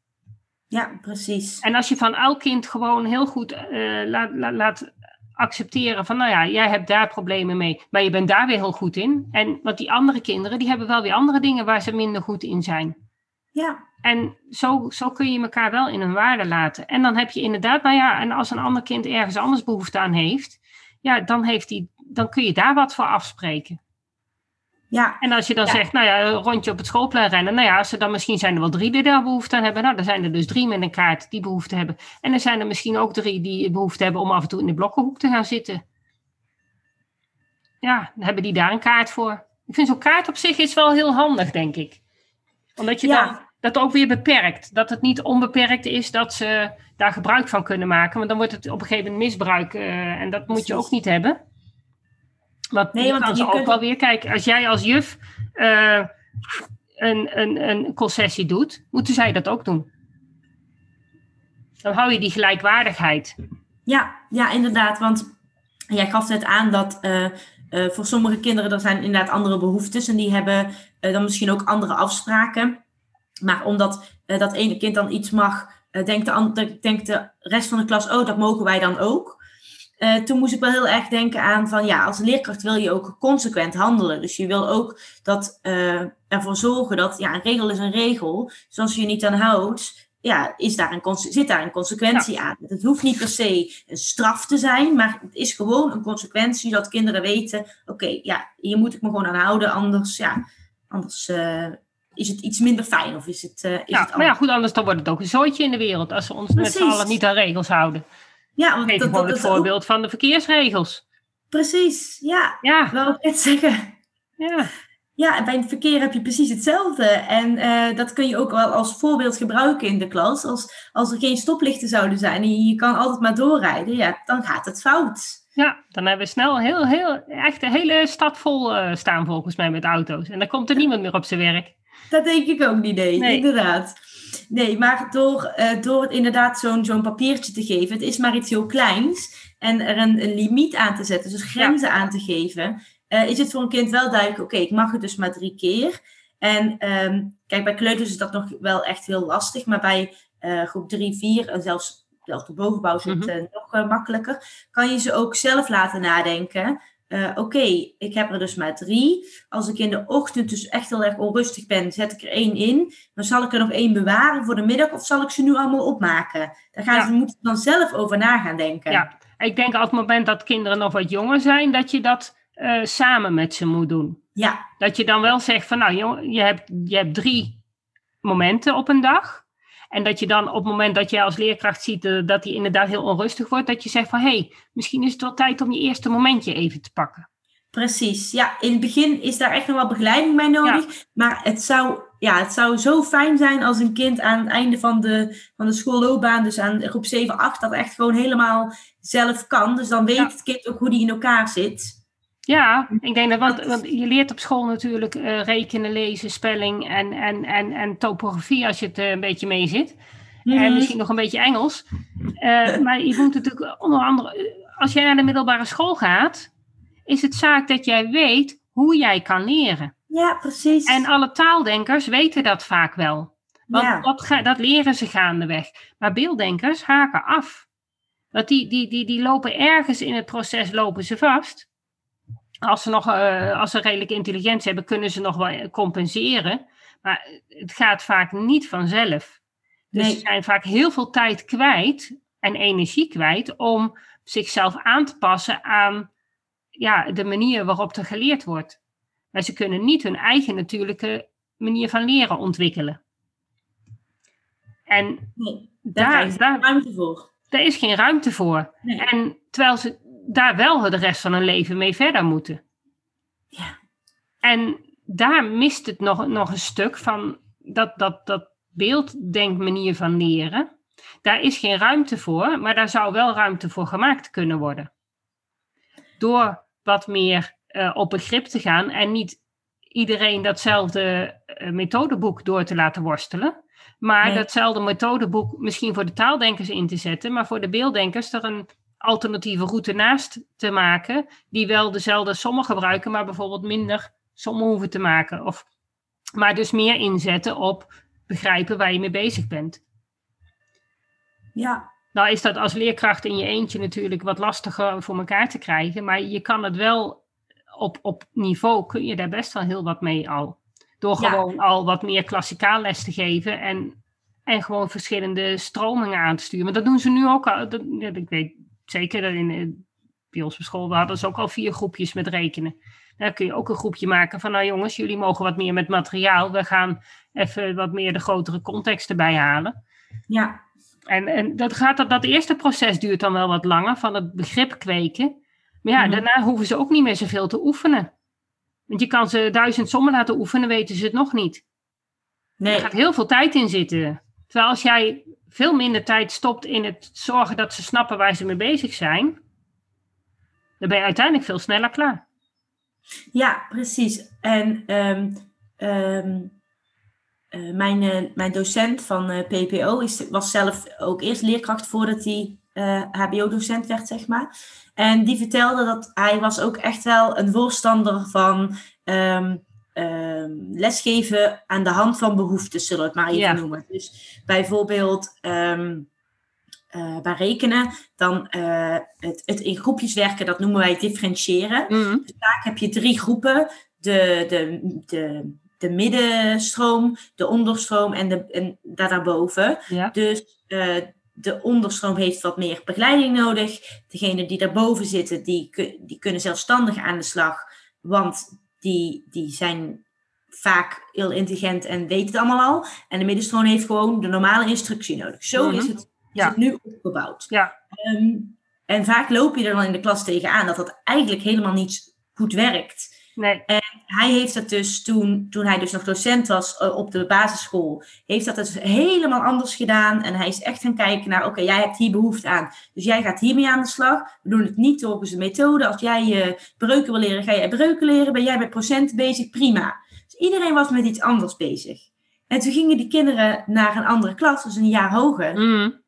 ja, precies. En als je van elk kind gewoon heel goed eh, laat, laat, laat accepteren van, nou ja, jij hebt daar problemen mee, maar je bent daar weer heel goed in. En want die andere kinderen, die hebben wel weer andere dingen waar ze minder goed in zijn. Ja, En zo, zo kun je elkaar wel in een waarde laten. En dan heb je inderdaad, nou ja, en als een ander kind ergens anders behoefte aan heeft, ja, dan, heeft die, dan kun je daar wat voor afspreken. ja, En als je dan Ja. zegt, nou ja, een rondje op het schoolplein rennen, nou ja, als er dan misschien zijn er wel drie die daar behoefte aan hebben, nou, dan zijn er dus drie met een kaart die behoefte hebben. En er zijn er misschien ook drie die behoefte hebben om af en toe in de blokkenhoek te gaan zitten. Ja, dan hebben die daar een kaart voor. Ik vind zo'n kaart op zich is wel heel handig, denk ik. Omdat je Ja. dan dat ook weer beperkt. Dat het niet onbeperkt is dat ze daar gebruik van kunnen maken. Want dan wordt het op een gegeven moment misbruik. eh, en dat moet je ook niet hebben. Want, Nee, want je ook kunt- wel weer kijken. Als jij als juf eh, een, een, een concessie doet, moeten zij dat ook doen. Dan hou je die gelijkwaardigheid. Ja, ja, inderdaad. Want jij gaf net aan dat eh, voor sommige kinderen er zijn inderdaad andere behoeftes. En die hebben dan misschien ook andere afspraken. Maar omdat eh, dat ene kind dan iets mag, eh, denkt, de andere, denkt de rest van de klas, oh, dat mogen wij dan ook. Eh, toen moest ik wel heel erg denken aan van ja, als leerkracht wil je ook consequent handelen. Dus je wil ook dat ervoor zorgen dat ja, een regel is een regel. Dus als je je niet aan houdt, ja, is daar een, zit daar een consequentie aan. Het hoeft niet per se een straf te zijn, maar het is gewoon een consequentie dat kinderen weten: oké, ja, hier moet ik me gewoon aan houden, anders, ja, anders is het iets minder fijn of is het. eh, is Ja, het maar ja, goed, anders dan wordt het ook een zooitje in de wereld. Als we ons met z'n allen niet aan regels houden. ja, want Geef dat, gewoon dat het voorbeeld van de verkeersregels. precies, ja, Ja, ik net zeggen. ja. Ja, bij het verkeer heb je precies hetzelfde. En eh, dat kun je ook wel als voorbeeld gebruiken in de klas. Als, als er geen stoplichten zouden zijn en je, kan altijd maar doorrijden, ja, dan gaat het fout. Ja, dan hebben we snel heel, heel, echt de hele stad vol eh, staan volgens mij met auto's. En dan komt er niemand meer op zijn werk. Dat denk ik ook niet, nee, Nee. inderdaad. Nee, maar door, eh, door het inderdaad zo'n zo'n papiertje te geven, het is maar iets heel kleins, en er een, een limiet aan te zetten, dus grenzen aan te geven, eh, is het voor een kind wel duidelijk, oké, ik mag het dus maar drie keer. En ehm, kijk, bij kleuters is dat nog wel echt heel lastig, maar bij eh, groep drie, vier en zelfs, zelfs de bovenbouw is het Mhm. eh, nog makkelijker, kan je ze ook zelf laten nadenken. Eh, Oké, ik heb er dus maar drie. Als ik in de ochtend dus echt heel erg onrustig ben, zet ik er één in. Dan zal ik er nog één bewaren voor de middag of zal ik ze nu allemaal opmaken? Daar gaan Ja. ze moeten dan zelf over na gaan denken. Ja. Ik denk op het moment dat kinderen nog wat jonger zijn, dat je dat eh, samen met ze moet doen. ja, Dat je dan wel zegt van nou, je hebt, je hebt drie momenten op een dag. En dat je dan op het moment dat jij als leerkracht ziet eh, dat hij inderdaad heel onrustig wordt, dat je zegt van hé, hey, misschien is het wel tijd om je eerste momentje even te pakken. precies. Ja, in het begin is daar echt nog wel begeleiding bij nodig. Maar het zou, ja, het zou zo fijn zijn als een kind aan het einde van de, van de schoolloopbaan, dus aan groep 7, 8, dat echt gewoon helemaal zelf kan. Dus dan weet Ja. het kind ook hoe die in elkaar zit. Ja, ik denk dat, want, want je leert op school natuurlijk eh, rekenen, lezen, spelling en, en, en, en topografie als je het eh, een beetje mee zit. En Mhm. misschien nog een beetje Engels. Eh, maar je moet natuurlijk onder andere, als jij naar de middelbare school gaat, is het zaak dat jij weet hoe jij kan leren. Ja, precies. En alle taaldenkers weten dat vaak wel. Want Ja. dat, ga- dat leren ze gaandeweg. Maar beelddenkers haken af. Want die, die, die, die lopen ergens in het proces lopen ze vast. Als ze, nog, uh, als ze redelijk intelligentie hebben, kunnen ze nog wel compenseren. Maar het gaat vaak niet vanzelf. Dus nee. ze zijn vaak heel veel tijd kwijt en energie kwijt om zichzelf aan te passen aan ja, de manier waarop er geleerd wordt. Maar ze kunnen niet hun eigen natuurlijke manier van leren ontwikkelen. En nee, daar, is ruimte voor. Daar is geen ruimte voor. En terwijl ze daar wel de rest van hun leven mee verder moeten. Ja. En daar mist het nog, nog een stuk van dat, dat, dat beelddenkmanier van leren. Daar is geen ruimte voor, maar daar zou wel ruimte voor gemaakt kunnen worden. Door wat meer uh, op begrip te gaan en niet iedereen datzelfde uh, methodeboek door te laten worstelen. Maar datzelfde methodeboek misschien voor de taaldenkers in te zetten, maar voor de beelddenkers er een alternatieve route naast te maken, die wel dezelfde sommen gebruiken, maar bijvoorbeeld minder sommen hoeven te maken. Of, maar dus meer inzetten op begrijpen waar je mee bezig bent. Ja. Nou is dat als leerkracht in je eentje natuurlijk wat lastiger voor elkaar te krijgen, maar je kan het wel op, op niveau, kun je daar best wel heel wat mee al. Door gewoon al wat meer klassikaal les te geven en, en gewoon verschillende stromingen aan te sturen. Maar dat doen ze nu ook al. Dat, ik weet zeker in, bij ons op school, we hadden ze ook al vier groepjes met rekenen. Daar kun je ook een groepje maken van, nou jongens, jullie mogen wat meer met materiaal. We gaan even wat meer de grotere context erbij halen. Ja. En, en dat, gaat, dat, dat eerste proces duurt dan wel wat langer, van het begrip kweken. Maar ja, mhm. daarna hoeven ze ook niet meer zoveel te oefenen. Want je kan ze duizend sommen laten oefenen, weten ze het nog niet. Nee. Er gaat heel veel tijd in zitten. Terwijl als jij veel minder tijd stopt in het zorgen dat ze snappen waar ze mee bezig zijn, dan ben je uiteindelijk veel sneller klaar. Ja, precies. En um, um, uh, mijn, uh, mijn docent van eh, PPO is, was zelf ook eerst leerkracht voordat hij HBO-docent werd, zeg maar. En die vertelde dat hij was ook echt wel een voorstander van um, lesgeven aan de hand van behoeften, zullen we het maar even ja. noemen. Dus bijvoorbeeld um, uh, bij rekenen, dan uh, het, het, in groepjes werken, dat noemen wij differentiëren. Mm. Dus vaak heb je drie groepen. De, de, de, de middenstroom, de onderstroom en, de, en daarboven. Ja. Dus uh, de onderstroom heeft wat meer begeleiding nodig. Degenen die daarboven zitten, die, die kunnen zelfstandig aan de slag. Want die, die zijn vaak heel intelligent en weten het allemaal al. En de middenstroom heeft gewoon de normale instructie nodig. Zo mm -hmm. is het ja. het nu opgebouwd. Ja. Um, en vaak loop je er dan in de klas tegenaan dat dat eigenlijk helemaal niet goed werkt. Nee. En hij heeft dat dus toen, toen hij dus nog docent was uh, op de basisschool, heeft dat dus helemaal anders gedaan. En hij is echt gaan kijken naar, oké, jij hebt hier behoefte aan. Dus jij gaat hiermee aan de slag. We doen het niet volgens de methode. Als jij je uh, breuken wil leren, ga jij breuken leren. Ben jij met procent bezig? Prima. Dus iedereen was met iets anders bezig. En toen gingen die kinderen naar een andere klas, dus een jaar hoger. Mm.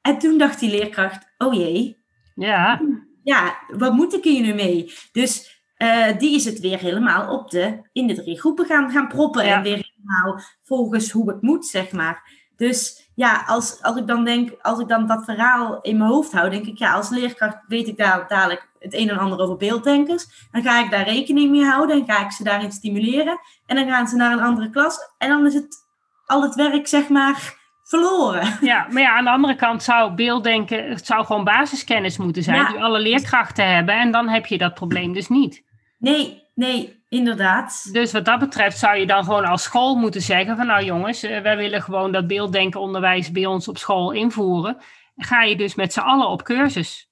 En toen dacht die leerkracht, oh jee. Ja. Ja, wat moet ik hier nu mee? Dus uh, die is het weer helemaal op de, in de drie groepen gaan, gaan proppen. Ja. En weer helemaal volgens hoe het moet, zeg maar. Dus ja, als, als ik dan denk, als ik dan dat verhaal in mijn hoofd hou, denk ik, ja, als leerkracht weet ik daar dadelijk het een en ander over beelddenkers. Dan ga ik daar rekening mee houden en ga ik ze daarin stimuleren. En dan gaan ze naar een andere klas. En dan is het al het werk, zeg maar, verloren. Ja, maar ja, aan de andere kant zou beelddenken, het zou gewoon basiskennis moeten zijn, ja. die alle leerkrachten hebben. En dan heb je dat probleem dus niet. Nee, nee, inderdaad. Dus wat dat betreft zou je dan gewoon als school moeten zeggen van nou jongens, eh, wij willen gewoon dat beelddenkenonderwijs bij ons op school invoeren. Ga je dus met z'n allen op cursus.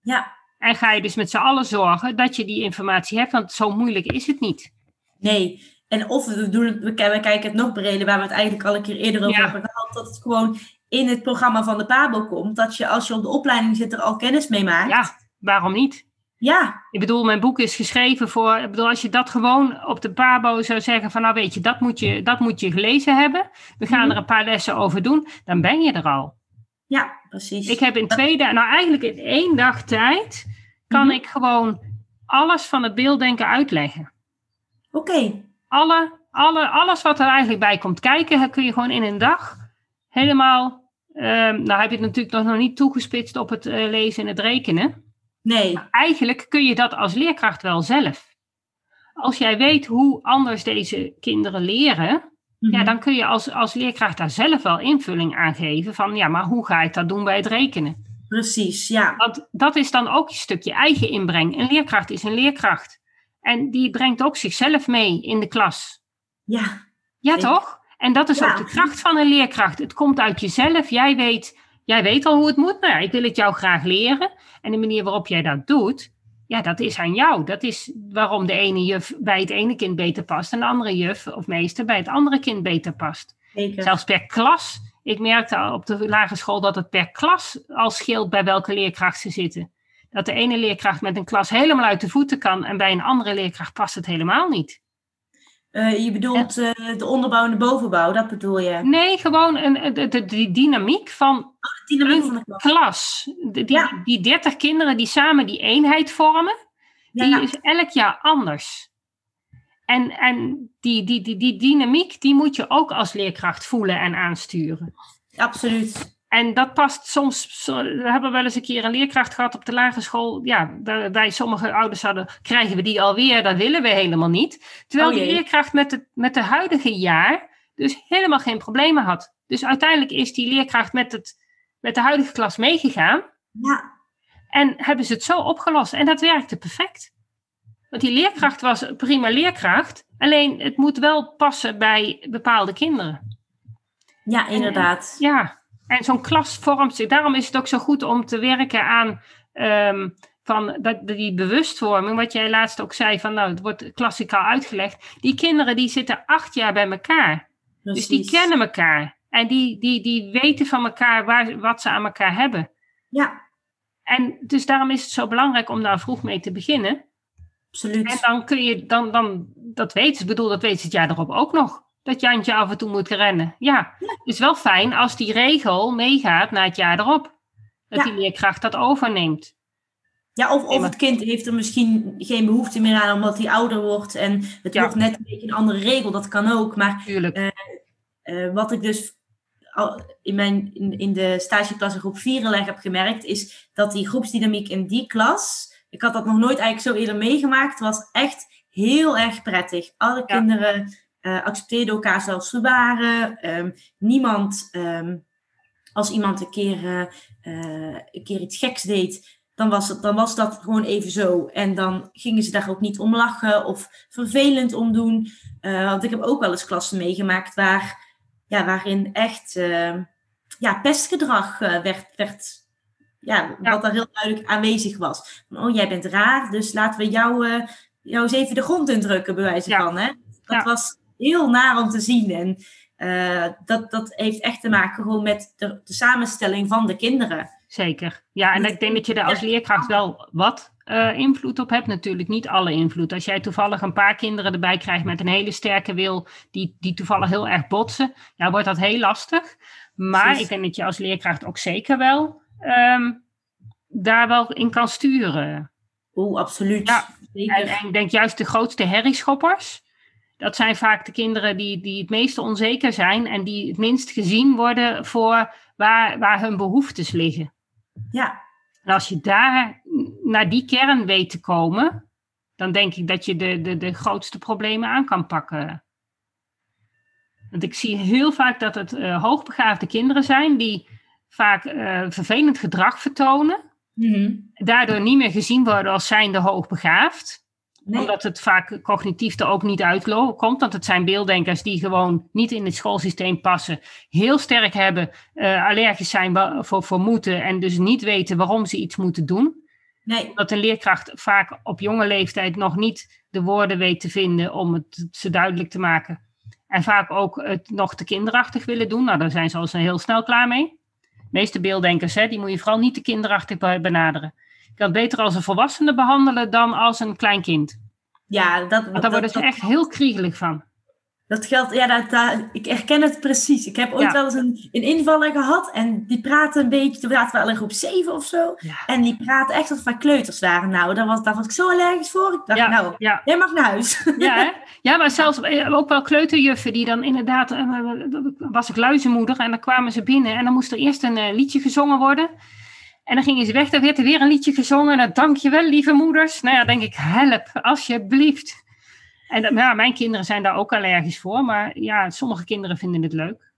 Ja. En ga je dus met z'n allen zorgen dat je die informatie hebt, want zo moeilijk is het niet. Nee, en of we, doen het, we kijken het nog breder, waar we het eigenlijk al een keer eerder over ja. hebben gehad, dat het gewoon in het programma van de PABO komt. Dat je als je op de opleiding zit er al kennis mee maakt. Ja, waarom niet? Ja. Ik bedoel, mijn boek is geschreven voor. Ik bedoel, als je dat gewoon op de Pabo zou zeggen: van nou weet je, dat moet je, dat moet je gelezen hebben. We gaan mm -hmm. er een paar lessen over doen. Dan ben je er al. Ja, precies. Ik heb in twee dagen, nou eigenlijk in één dag tijd, kan mm -hmm. ik gewoon alles van het beelddenken uitleggen. Oké. Okay. Alle, alle, alles wat er eigenlijk bij komt kijken, kun je gewoon in een dag helemaal. Um, nou heb je het natuurlijk nog niet toegespitst op het uh, lezen en het rekenen. Nee. eigenlijk kun je dat als leerkracht wel zelf. Als jij weet hoe anders deze kinderen leren, ja, Mhm. dan kun je als, als leerkracht daar zelf wel invulling aan geven van, ja, maar hoe ga ik dat doen bij het rekenen? Precies, ja. Want dat is dan ook een stukje eigen inbreng. Een leerkracht is een leerkracht. En die brengt ook zichzelf mee in de klas. Ja, Ja, toch? En dat is Ja. ook de kracht van een leerkracht. Het komt uit jezelf. Jij weet, jij weet al hoe het moet. Ja, ik wil het jou graag leren. En de manier waarop jij dat doet, ja, dat is aan jou. Dat is waarom de ene juf bij het ene kind beter past en de andere juf of meester bij het andere kind beter past. zeker. Zelfs per klas. Ik merkte al op de lagere school dat het per klas al scheelt bij welke leerkracht ze zitten. Dat de ene leerkracht met een klas helemaal uit de voeten kan en bij een andere leerkracht past het helemaal niet. Eh, je bedoelt eh, de onderbouw en de bovenbouw, dat bedoel je? Nee, gewoon een, de, de, die dynamiek van De dynamiek van de klas. klas. De- die, Ja. die 30 kinderen die samen die eenheid vormen, die Ja, is elk jaar anders. En, en die, die, die, die dynamiek, die moet je ook als leerkracht voelen en aansturen. absoluut. En dat past soms. We hebben wel eens een keer een leerkracht gehad op de lagere school. Ja, bij bij sommige ouders hadden. Krijgen we die alweer? Dat willen we helemaal niet. Terwijl Oh die leerkracht met het met de huidige jaar. dus helemaal geen problemen had. Dus uiteindelijk is die leerkracht met, het, met de huidige klas meegegaan. Ja, En hebben ze het zo opgelost. En dat werkte perfect. Want die leerkracht was een prima leerkracht. Alleen het moet wel passen bij bepaalde kinderen. ja inderdaad. Ja, en zo'n klas vormt zich. Daarom is het ook zo goed om te werken aan ehm, van dat, die bewustvorming. Wat jij laatst ook zei, van nou, het wordt klassikaal uitgelegd. Die kinderen die zitten acht jaar bij elkaar. Dus die kennen elkaar. En die, die, die weten van elkaar waar, wat ze aan elkaar hebben. Ja, En dus daarom is het zo belangrijk om daar vroeg mee te beginnen. absoluut. En dan kun je, dan, dan, dat weet ze, ik bedoel, dat weet ze het jaar erop ook nog. Dat Jantje af en toe moet rennen. Ja, het is wel fijn als die regel meegaat naar het jaar erop. Dat Ja. die leerkracht dat overneemt. Ja, of, of het kind heeft er misschien geen behoefte meer aan omdat hij ouder wordt en het Ja. wordt net een beetje een andere regel, dat kan ook. Maar Tuurlijk. eh, wat ik dus in, mijn, in, in de stageklas in groep 4 heel erg heb gemerkt, is dat die groepsdynamiek in die klas, ik had dat nog nooit eigenlijk zo eerder meegemaakt, was echt heel erg prettig. Alle Ja. kinderen eh, accepteerden elkaar zoals ze waren. Ehm, niemand, ehm, als iemand een keer, eh, eh, een keer iets geks deed, dan was, het, dan was dat gewoon even zo. En dan gingen ze daar ook niet om lachen of vervelend om doen. Want ik heb ook wel eens klassen meegemaakt waar, ja, waarin echt eh, ja, pestgedrag werd, werd ja, Ja. wat daar heel duidelijk aanwezig was. Van, oh, jij bent raar, dus laten we jou, jou eens even de grond indrukken, bij wijze Ja. van. Hè? Dat Ja. was heel naar om te zien. En eh, dat, dat heeft echt te maken gewoon met de, de samenstelling van de kinderen. Zeker. Ja, en ik denk dat je daar als leerkracht wel wat eh, invloed op hebt. Natuurlijk niet alle invloed. Als jij toevallig een paar kinderen erbij krijgt met een hele sterke wil, die, die toevallig heel erg botsen, ja, wordt dat heel lastig. Maar Precies. ik denk dat je als leerkracht ook zeker wel ehm, daar wel in kan sturen. Oeh, absoluut. Ja. En, en ik denk juist de grootste herrieschoppers. Dat zijn vaak de kinderen die, die het meest onzeker zijn en die het minst gezien worden voor waar, waar hun behoeftes liggen. ja, En als je daar naar die kern weet te komen, dan denk ik dat je de, de, de grootste problemen aan kan pakken. Want ik zie heel vaak dat het eh, hoogbegaafde kinderen zijn die vaak eh, vervelend gedrag vertonen. Mhm. Daardoor niet meer gezien worden als zijnde hoogbegaafd Nee. omdat het vaak cognitief er ook niet uitkomt. Want het zijn beelddenkers die gewoon niet in het schoolsysteem passen. Heel sterk hebben, eh, allergisch zijn voor, voor moeten. En dus niet weten waarom ze iets moeten doen. nee. Dat een leerkracht vaak op jonge leeftijd nog niet de woorden weet te vinden om het ze duidelijk te maken. En vaak ook het nog te kinderachtig willen doen. Nou, daar zijn ze al heel snel klaar mee. De meeste beelddenkers, hè, die moet je vooral niet te kinderachtig be- benaderen. Kan het beter als een volwassene behandelen dan als een klein kind. Ja, dat, Want daar dat, worden ze dat, echt heel kriegelig van. dat geldt. Ja, dat, dat- ik herken het precies. Ik heb ooit Ja. wel eens een, een invaller gehad en die praatte een beetje. Toen zaten we al in groep 7 of zo. Ja. En die praatte echt alsof wij kleuters waren. Nou, daar was, daar was ik zo allergisch voor. Ik dacht, Ja, nou, jij mag naar huis. ja, hè? ja, maar zelfs eh, ook wel kleuterjuffen die dan inderdaad, eh, eh, was ik luizenmoeder en dan kwamen ze binnen en dan moest er eerst een liedje gezongen worden. En dan gingen ze weg, dan werd er weer een liedje gezongen. Nou, dankjewel, lieve moeders. Nou ja, denk ik, help, alsjeblieft. En ja, mijn kinderen zijn daar ook allergisch voor. Maar ja, sommige kinderen vinden het leuk.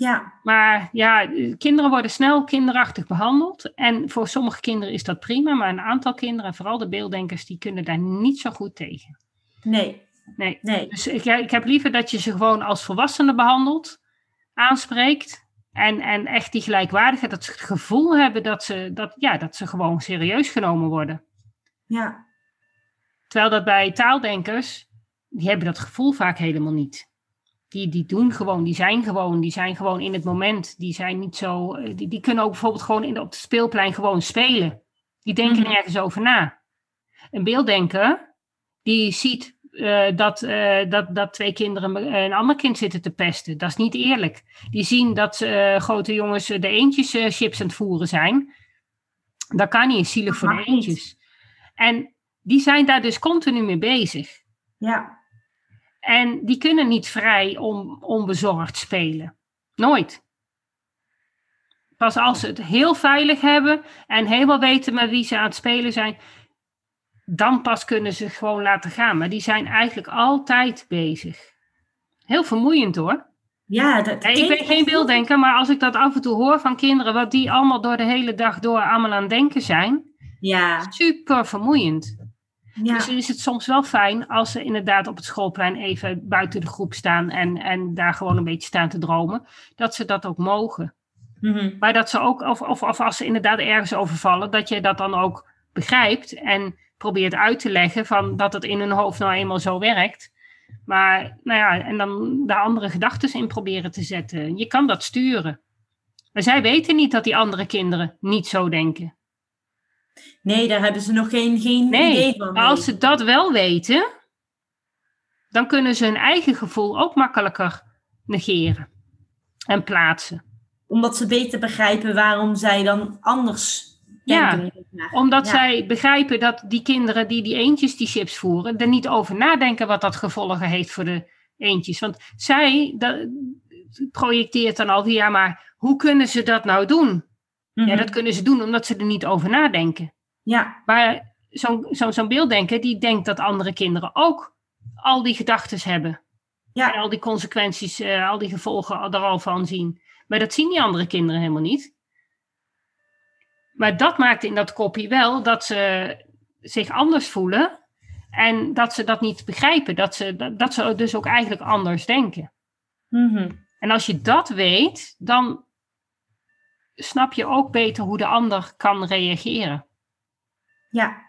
Ja. Maar ja, kinderen worden snel kinderachtig behandeld. En voor sommige kinderen is dat prima. Maar een aantal kinderen, vooral de beelddenkers, die kunnen daar niet zo goed tegen. Nee. Nee. Nee. Dus ik, ik heb liever dat je ze gewoon als volwassenen behandelt, aanspreekt. En, en echt die gelijkwaardigheid, dat ze het gevoel hebben dat ze, dat, ja, dat ze gewoon serieus genomen worden. Ja. Terwijl dat bij taaldenkers, die hebben dat gevoel vaak helemaal niet. Die, die doen gewoon, die zijn gewoon, die zijn gewoon in het moment. Die zijn niet zo, eh, die, die kunnen ook bijvoorbeeld gewoon in, op het speelplein gewoon spelen. Die denken Mhm. nergens over na. Een beelddenker, die ziet eh, dat, eh, dat, dat twee kinderen een ander kind zitten te pesten. Dat is niet eerlijk. Die zien dat eh, grote jongens de eendjes eh, chips aan het voeren zijn. Dat kan niet, zielig voor de eendjes. En die zijn daar dus continu mee bezig. Ja. En die kunnen niet vrij om onbezorgd spelen. Nooit. Pas als ze het heel veilig hebben en helemaal weten met wie ze aan het spelen zijn, dan pas kunnen ze gewoon laten gaan. Maar die zijn eigenlijk altijd bezig. Heel vermoeiend hoor. Ja, dat ik ben geen beelddenker, maar als ik dat af en toe hoor van kinderen, wat die allemaal door de hele dag door allemaal aan het denken zijn, Ja, super vermoeiend. ja. Dus is het soms wel fijn als ze inderdaad op het schoolplein even buiten de groep staan en, en daar gewoon een beetje staan te dromen, dat ze dat ook mogen. Mhm. Maar dat ze ook, of, of, of als ze inderdaad ergens overvallen, dat je dat dan ook begrijpt en probeert uit te leggen van dat het in hun hoofd nou eenmaal zo werkt. Maar nou ja, en dan daar andere gedachten in proberen te zetten. Je kan dat sturen. Maar zij weten niet dat die andere kinderen niet zo denken. Nee, daar hebben ze nog geen, geen Nee, idee van. Maar als ze dat wel weten, dan kunnen ze hun eigen gevoel ook makkelijker negeren en plaatsen. Omdat ze beter begrijpen waarom zij dan anders Ja. Omdat Ja. zij begrijpen dat die kinderen die die eendjes die chips voeren, er niet over nadenken wat dat gevolgen heeft voor de eendjes. Want zij dat, projecteert dan al, ja, maar hoe kunnen ze dat nou doen? Mhm. Ja, dat kunnen ze doen omdat ze er niet over nadenken. ja, Maar zo'n zo, zo'n beelddenker, die denkt dat andere kinderen ook al die gedachten hebben. En ja, al die consequenties, eh, al die gevolgen er al van zien. Maar dat zien die andere kinderen helemaal niet. Maar dat maakt in dat kopie wel dat ze zich anders voelen. En dat ze dat niet begrijpen. Dat ze, dat, dat ze dus ook eigenlijk anders denken. Mhm. En als je dat weet, dan snap je ook beter hoe de ander kan reageren. ja.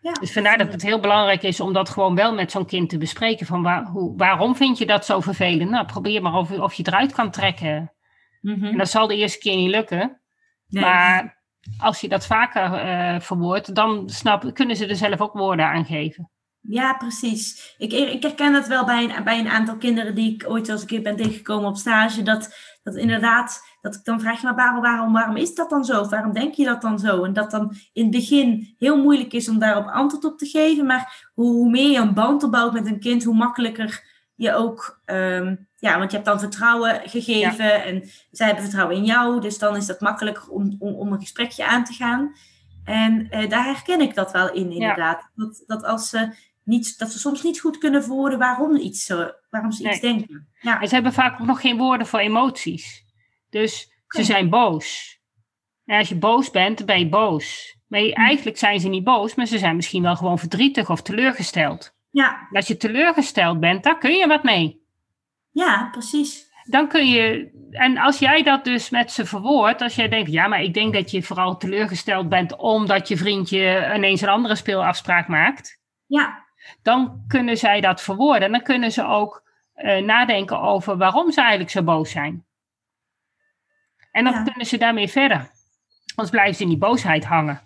ja. Dus vandaar dat het heel belangrijk is om dat gewoon wel met zo'n kind te bespreken. Van waar, hoe, waarom vind je dat zo vervelend? Nou, probeer maar of, of je het eruit kan trekken. Mhm. En dat zal de eerste keer niet lukken. Nee. Maar als je dat vaker eh verwoordt, dan snap, kunnen ze er zelf ook woorden aan geven. Ja, precies. Ik, ik herken dat wel bij een, bij een aantal kinderen die ik ooit als een keer ben tegengekomen op stage. Dat, dat inderdaad, dat ik dan vraag je maar waarom, waarom, waarom is dat dan zo? Of waarom denk je dat dan zo? En dat dan in het begin heel moeilijk is om daarop antwoord op te geven. Maar hoe, hoe meer je een band opbouwt met een kind, hoe makkelijker je ook... ehm, ja, want je hebt dan vertrouwen gegeven en zij hebben vertrouwen in jou. Dus dan is dat makkelijker om, om, om een gesprekje aan te gaan. En eh, daar herken ik dat wel in, inderdaad. Dat, dat als ze niet, dat ze soms niet goed kunnen verwoorden waarom, iets, zo- waarom ze iets denken. Ja, En ze hebben vaak ook nog geen woorden voor emoties. Dus ze zijn boos. En als je boos bent, dan ben je boos. Maar je- eigenlijk zijn ze niet boos, maar ze zijn misschien wel gewoon verdrietig of teleurgesteld. ja, En als je teleurgesteld bent, daar kun je wat mee. Ja, precies. Dan kun je, en als jij dat dus met ze verwoordt, als jij denkt, ja, maar ik denk dat je vooral teleurgesteld bent omdat je vriendje ineens een andere speelafspraak maakt, Ja, dan kunnen zij dat verwoorden. En dan kunnen ze ook eh, nadenken over waarom ze eigenlijk zo boos zijn. En dan Ja. kunnen ze daarmee verder. Anders blijven ze in die boosheid hangen.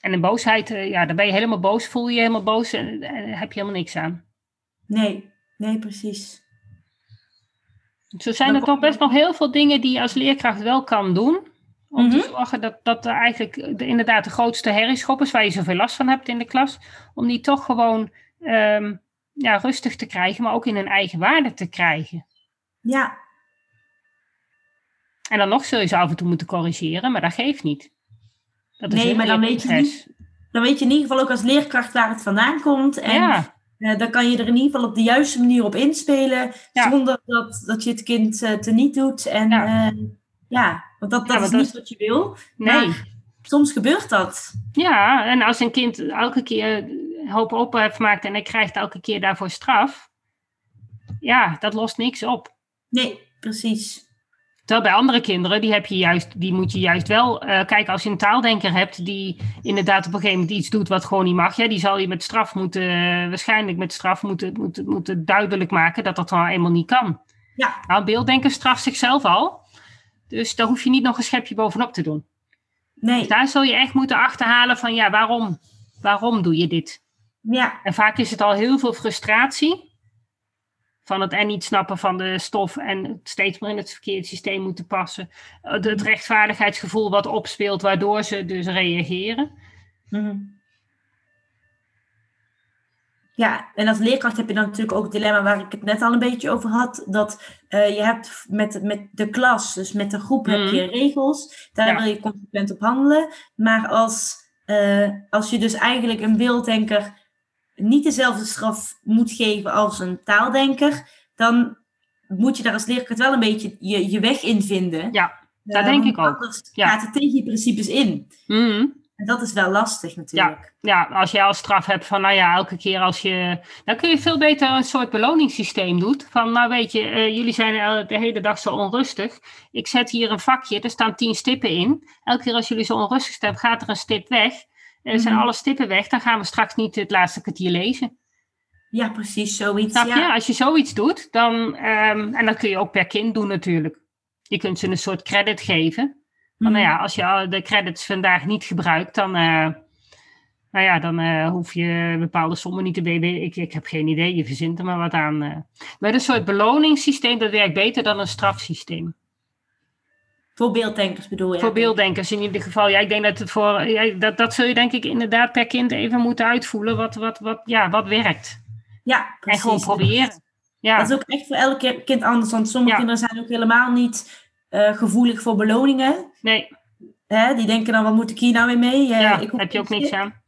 En in boosheid, eh, ja, dan ben je helemaal boos, voel je je helemaal boos en, en heb je helemaal niks aan. nee, nee, precies. Zo zijn er toch best nog heel veel dingen die je als leerkracht wel kan doen. Om Mhm. te zorgen dat, dat er eigenlijk de, inderdaad de grootste herrieschoppers, waar je zoveel last van hebt in de klas, om die toch gewoon ehm, ja, rustig te krijgen, maar ook in hun eigen waarde te krijgen. Ja. En dan nog zul je ze af en toe moeten corrigeren, maar dat geeft niet. Dat nee, maar dan weet, je niet, dan weet je in ieder geval ook als leerkracht waar het vandaan komt. En ja. Uh, dan kan je er in ieder geval op de juiste manier op inspelen, zonder dat, dat je het kind uh, teniet doet. En ja, uh, ja want dat, dat is niet wat je wil. Nee. Maar soms gebeurt dat. Ja, en als een kind elke keer hoop ophef maakt en hij krijgt elke keer daarvoor straf, ja, dat lost niks op. Nee, precies. Terwijl bij andere kinderen, die, heb je juist, die moet je juist wel... Uh, kijken, als je een taaldenker hebt die inderdaad op een gegeven moment iets doet wat gewoon niet mag... Ja, die zal je met straf moeten, waarschijnlijk met straf moeten, moeten, moeten duidelijk maken dat dat dan eenmaal niet kan. Ja. Nou, een beelddenker straft zichzelf al. Dus daar hoef je niet nog een schepje bovenop te doen. Nee. Dus daar zul je echt moeten achterhalen van, ja, waarom? Waarom doe je dit? Ja. En vaak is het al heel veel frustratie van het en niet snappen van de stof en steeds meer in het verkeerde systeem moeten passen. Eh, het rechtvaardigheidsgevoel wat opspeelt, waardoor ze dus reageren. Mhm. Ja, en als leerkracht heb je dan natuurlijk ook het dilemma waar ik het net al een beetje over had. Dat uh, je hebt met, met de klas, dus met de groep, heb je mhm. regels. Daar wil je consequent op handelen. Maar als, uh, als je dus eigenlijk een beelddenker niet dezelfde straf moet geven als een taaldenker, dan moet je daar als leerkracht wel een beetje je, je weg in vinden. Ja, dat denk ik ook. Anders ja. gaat het tegen je principes in. Mhm. En dat is wel lastig natuurlijk. Ja, ja, als je als straf hebt van, nou ja, elke keer als je... Dan kun je veel beter een soort beloningssysteem doen. Van, nou weet je, uh, jullie zijn de hele dag zo onrustig. Ik zet hier een vakje, er staan tien stippen in. Elke keer als jullie zo onrustig zijn, gaat er een stip weg. Er zijn mhm. alle stippen weg, dan gaan we straks niet het laatste kwartier lezen. Ja, precies, zoiets. Snap je? Ja. Als je zoiets doet, dan, um, en dat kun je ook per kind doen natuurlijk. Je kunt ze een soort credit geven. Maar nou ja, als je de credits vandaag niet gebruikt, dan, uh, nou ja, dan uh, hoef je bepaalde sommen niet te weten. Ik, ik heb geen idee, je verzint er maar wat aan. Uh. Met een soort beloningssysteem, dat werkt beter dan een strafsysteem. Voor beelddenkers bedoel je? Voor beelddenkers in ieder geval. Ja, ik denk dat het voor. Ja, dat, dat zul je denk ik inderdaad per kind even moeten uitvoelen wat, wat, wat, ja, wat werkt. Ja, precies. En gewoon proberen. Ja. Dat is ook echt voor elk kind anders. Want sommige kinderen zijn ook helemaal niet uh, gevoelig voor beloningen. Nee. Hè, die denken dan, wat moet ik hier nou weer mee? Uh, ja, ik heb je ook niks aan.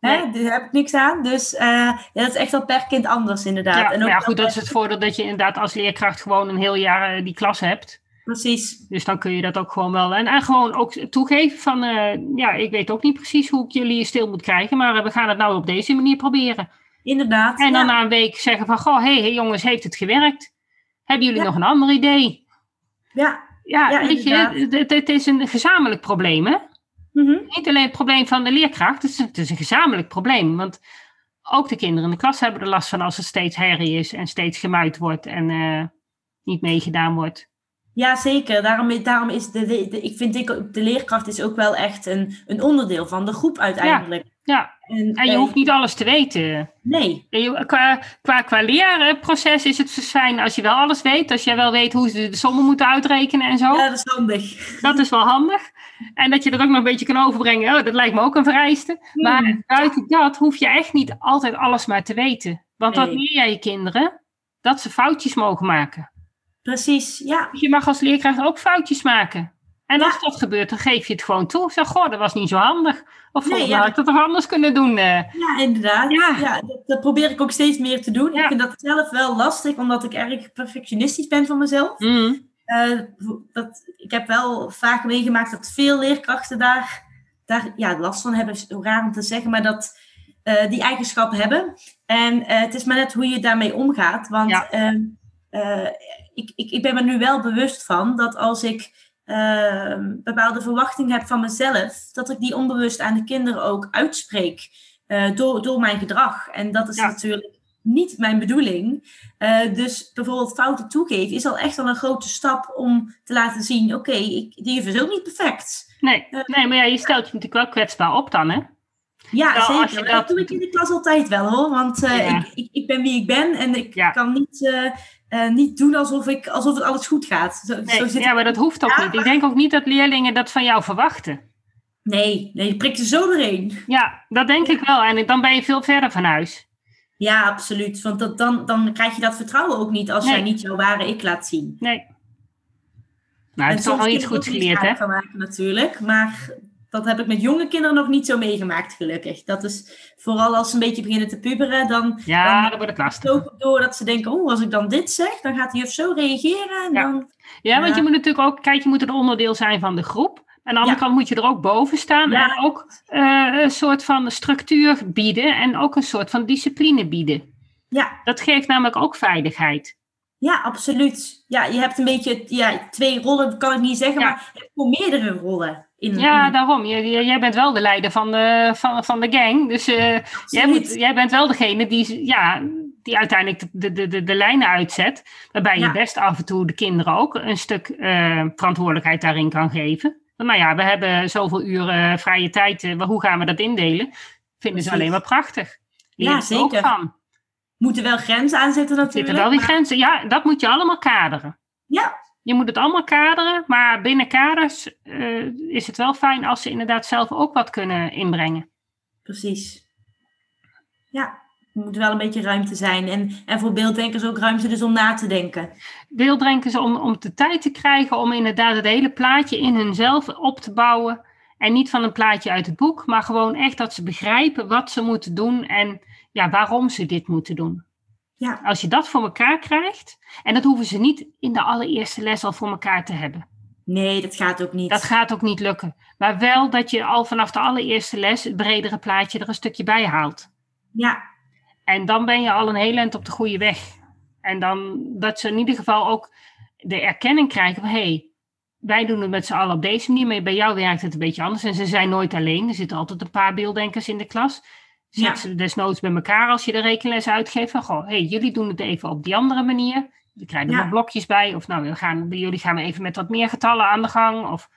Nee. Hè, daar heb ik niks aan. Dus uh, ja, dat is echt wel per kind anders inderdaad. Ja, en ook ja goed, dat is het voordeel dat je inderdaad als leerkracht gewoon een heel jaar die klas hebt. Precies. Dus dan kun je dat ook gewoon wel. En, en gewoon ook toegeven van, uh, ja, ik weet ook niet precies hoe ik jullie stil moet krijgen, maar we gaan het nou op deze manier proberen. Inderdaad. En dan na een week zeggen van, goh, hé hey, jongens, heeft het gewerkt? Hebben jullie nog een ander idee? Ja. Ja, ja weet je, het, het, is een gezamenlijk probleem, hè? Mm -hmm. Niet alleen het probleem van de leerkracht, het is, het is een gezamenlijk probleem. Want ook de kinderen in de klas hebben er last van als het steeds herrie is en steeds gemuid wordt en uh, niet meegedaan wordt. Ja, zeker. Daarom, daarom is de, de, ik vind ik, de leerkracht is ook wel echt een, een onderdeel van de groep uiteindelijk. Ja, En, en, je uh, hoeft niet alles te weten. Nee. Qua, qua, qua leerproces is het fijn als je wel alles weet. Als je wel weet hoe ze de sommen moeten uitrekenen en zo. Ja, dat is handig. Dat is wel handig. En dat je dat ook nog een beetje kan overbrengen. Oh, dat lijkt me ook een vereiste. Hmm. Maar buiten dat hoef je echt niet altijd alles maar te weten. Want nee. wat leer jij je kinderen? Dat ze foutjes mogen maken. Precies, ja. Je mag als leerkracht ook foutjes maken. En ja. als dat gebeurt, dan geef je het gewoon toe. Zeg, goh, dat was niet zo handig. Of volgens mij had ik dat toch anders kunnen doen. Uh. Ja, inderdaad. Ja. ja dat, dat, probeer ik ook steeds meer te doen. Ik vind dat zelf wel lastig, omdat ik erg perfectionistisch ben van mezelf. Mm. Uh, dat, ik heb wel vaak meegemaakt dat veel leerkrachten daar, daar ja, last van hebben. Is raar om te zeggen, maar dat uh, die eigenschappen hebben. En het is maar net hoe je daarmee omgaat. Want ehm, ik, ik, ik ben me nu wel bewust van dat als ik uh, bepaalde verwachtingen heb van mezelf, dat ik die onbewust aan de kinderen ook uitspreek uh, door, door mijn gedrag. En dat is ja. natuurlijk niet mijn bedoeling. Uh, dus bijvoorbeeld fouten toegeven is al echt al een grote stap om te laten zien: oké, okay, die is ook niet perfect. Nee, nee, maar ja, je stelt je natuurlijk wel kwetsbaar op dan, hè? Ja, nou, zeker. Dat... dat doe ik in de klas altijd wel hoor. Want uh, ja. ik, ik, ik, ben wie ik ben en ik ja. kan niet uh, uh, niet doen alsof, ik, alsof het alles goed gaat. Zo, nee, zo ja, maar dat hoeft ook niet. Ik denk ook niet dat leerlingen dat van jou verwachten. Nee, nee, je prikt er zo doorheen. Ja, dat denk ik wel. En dan ben je veel verder van huis. Ja, absoluut. Want dat, dan, dan krijg je dat vertrouwen ook niet als nee. jij niet jouw ware ik laat zien. Nee. Nou, heb je toch al iets goeds geleerd, hè? Van maken, natuurlijk, maar dat heb ik met jonge kinderen nog niet zo meegemaakt, gelukkig. Dat is vooral als ze een beetje beginnen te puberen, dan, ja, dan, wordt het lastig. Doordat ze denken, oh, als ik dan dit zeg, dan gaat de juf zo reageren. En ja. Dan, ja, want je moet natuurlijk ook, kijk, je moet een onderdeel zijn van de groep. Aan de andere kant moet je er ook boven staan en ook uh, een soort van structuur bieden en ook een soort van discipline bieden. Ja. Dat geeft namelijk ook veiligheid. Ja, absoluut. Ja, je hebt een beetje ja, twee rollen, kan ik niet zeggen, maar je hebt meerdere rollen. In, ja, daarom. Jij, jij bent wel de leider van de, van, van de gang. Dus uh, jij, moet, jij bent wel degene die, ja, die uiteindelijk de, de, de, de lijnen uitzet. Waarbij je best af en toe de kinderen ook een stuk uh, verantwoordelijkheid daarin kan geven. Nou ja, we hebben zoveel uren vrije tijd. Uh, hoe gaan we dat indelen? Vinden ze alleen maar prachtig. Leer ja, zeker. Ook van. Moeten wel grenzen aan zitten natuurlijk. Zitten wel die grenzen. Ja, dat moet je allemaal kaderen. Ja. Je moet het allemaal kaderen, maar binnen kaders uh, is het wel fijn als ze inderdaad zelf ook wat kunnen inbrengen. Precies. Ja, er moet wel een beetje ruimte zijn. En, en voor beelddenkers ook ruimte dus om na te denken. Beelddenkers om, om de tijd te krijgen om inderdaad het hele plaatje in hunzelf op te bouwen. En niet van een plaatje uit het boek, maar gewoon echt dat ze begrijpen wat ze moeten doen en ja, waarom ze dit moeten doen. Ja. Als je dat voor elkaar krijgt, en dat hoeven ze niet in de allereerste les al voor elkaar te hebben. Nee, dat gaat ook niet. Dat gaat ook niet lukken. Maar wel dat je al vanaf de allereerste les het bredere plaatje er een stukje bij haalt. Ja. En dan ben je al een heel eind op de goede weg. En dan dat ze in ieder geval ook de erkenning krijgen van hé, hey, wij doen het met z'n allen op deze manier, maar bij jou werkt het een beetje anders. En ze zijn nooit alleen. Er zitten altijd een paar beelddenkers in de klas. Zet ja. ze desnoods bij elkaar als je de rekenles uitgeeft. Van, goh, hey, jullie doen het even op die andere manier. We krijgen er ja. blokjes bij. Of nou, we gaan, jullie gaan even met wat meer getallen aan de gang. Of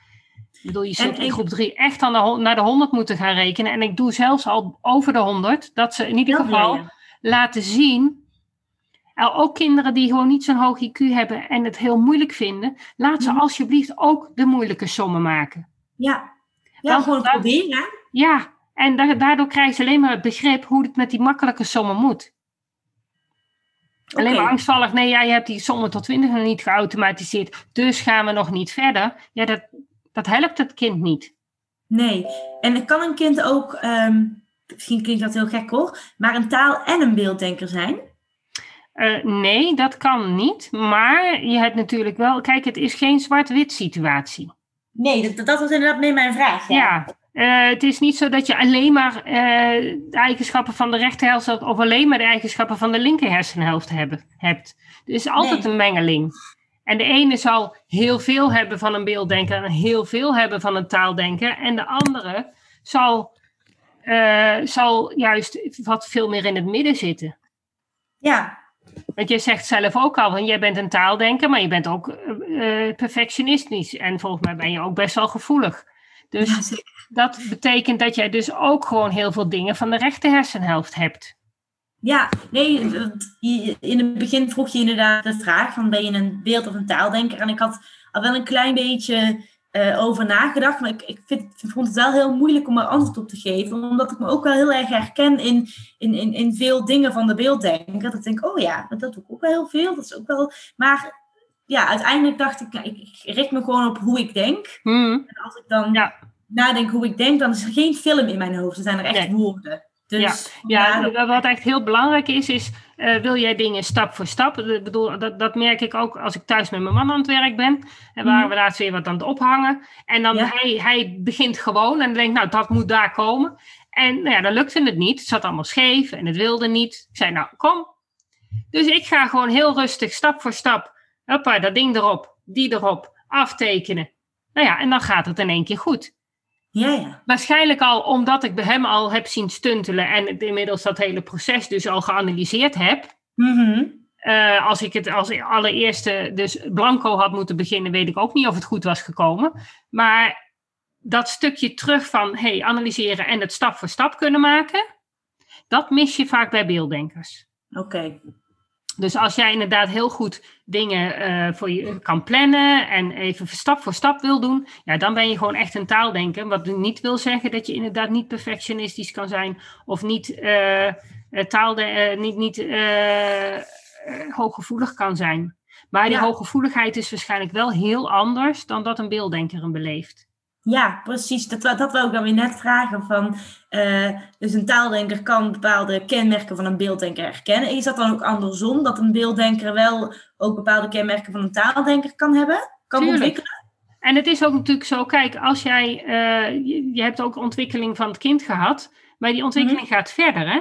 ik bedoel, je zult in groep 3 echt aan de, naar de 100 moeten gaan rekenen. En ik doe zelfs al over de 100. Dat ze in ieder geval laten zien. Ook kinderen die gewoon niet zo'n hoog IQ hebben en het heel moeilijk vinden. Laat ze Mhm. alsjeblieft ook de moeilijke sommen maken. Ja, ja Want gewoon proberen. Ja, en da- daardoor krijgen ze alleen maar het begrip hoe het met die makkelijke sommen moet. Alleen maar angstvallig, nee, ja, je hebt die sommen tot 20 nog niet geautomatiseerd, dus gaan we nog niet verder. Ja, dat, dat helpt het kind niet. Nee, en kan een kind ook, ehm, misschien klinkt dat heel gek hoor, maar een taal- en een beelddenker zijn? Eh, nee, dat kan niet. Maar je hebt natuurlijk wel, kijk, het is geen zwart-wit situatie. Nee, dat, dat was inderdaad meer mijn vraag. Ja, eh, het is niet zo dat je alleen maar eh, de eigenschappen van de rechterhelft of alleen maar de eigenschappen van de linker hersenhelft hebben, hebt. Er is altijd Nee. een mengeling. En de ene zal heel veel hebben van een beelddenker en heel veel hebben van een taaldenker. En de andere zal, eh, zal juist wat veel meer in het midden zitten. Ja, Want je zegt zelf ook al, van jij bent een taaldenker, maar je bent ook perfectionistisch. En volgens mij ben je ook best wel gevoelig. Dus ja, dat betekent dat jij dus ook gewoon heel veel dingen van de rechter hersenhelft hebt. Ja, nee, in het begin vroeg je inderdaad de vraag van ben je een beeld- of een taaldenker? En ik had al wel een klein beetje eh, over nagedacht, maar ik, ik vind, vond het wel heel moeilijk om er antwoord op te geven, omdat ik me ook wel heel erg herken in, in, in, in veel dingen van de beelddenker. Dat ik denk, oh ja, dat doe ik ook wel heel veel, dat is ook wel... Maar ja, uiteindelijk dacht ik, nou, ik, ik richt me gewoon op hoe ik denk. Hmm. En als ik dan Ja. nadenk hoe ik denk, dan is er geen film in mijn hoofd, er zijn er echt Nee. woorden. Dus Ja, wat echt heel belangrijk is, is eh, wil jij dingen stap voor stap? Ik bedoel, dat, dat merk ik ook als ik thuis met mijn man aan het werk ben. En waren Mhm. we laatst weer wat aan het ophangen. En dan Ja. hij, hij begint gewoon en denkt, nou, dat moet daar komen. En nou ja, dan lukte het niet. Het zat allemaal scheef en het wilde niet. Ik zei, nou, kom. Dus ik ga gewoon heel rustig, stap voor stap. Hoppa, dat ding erop, die erop, aftekenen. Nou ja, en dan gaat het in één keer goed. ja, ja. Waarschijnlijk al omdat ik bij hem al heb zien stuntelen en inmiddels dat hele proces dus al geanalyseerd heb. Mhm. Eh, als ik het als allereerste dus blanco had moeten beginnen, weet ik ook niet of het goed was gekomen. Maar dat stukje terug van hey, analyseren en het stap voor stap kunnen maken, dat mis je vaak bij beelddenkers. Oké. Dus als jij inderdaad heel goed dingen eh, voor je kan plannen en even stap voor stap wil doen, ja, dan ben je gewoon echt een taaldenker. Wat niet wil zeggen dat je inderdaad niet perfectionistisch kan zijn of niet, eh, taalde, eh, niet, niet hooggevoelig kan zijn. Maar die Ja. hooggevoeligheid is waarschijnlijk wel heel anders dan dat een beelddenker hem beleeft. Ja, precies. Dat, dat wou ik dan weer net vragen. Van, eh, dus een taaldenker kan bepaalde kenmerken van een beelddenker herkennen. Is dat dan ook andersom? Dat een beelddenker wel ook bepaalde kenmerken van een taaldenker kan hebben? Kan Tuurlijk. ontwikkelen? En het is ook natuurlijk zo, kijk, als jij, eh, je, hebt ook ontwikkeling van het kind gehad, maar die ontwikkeling gaat verder, hè?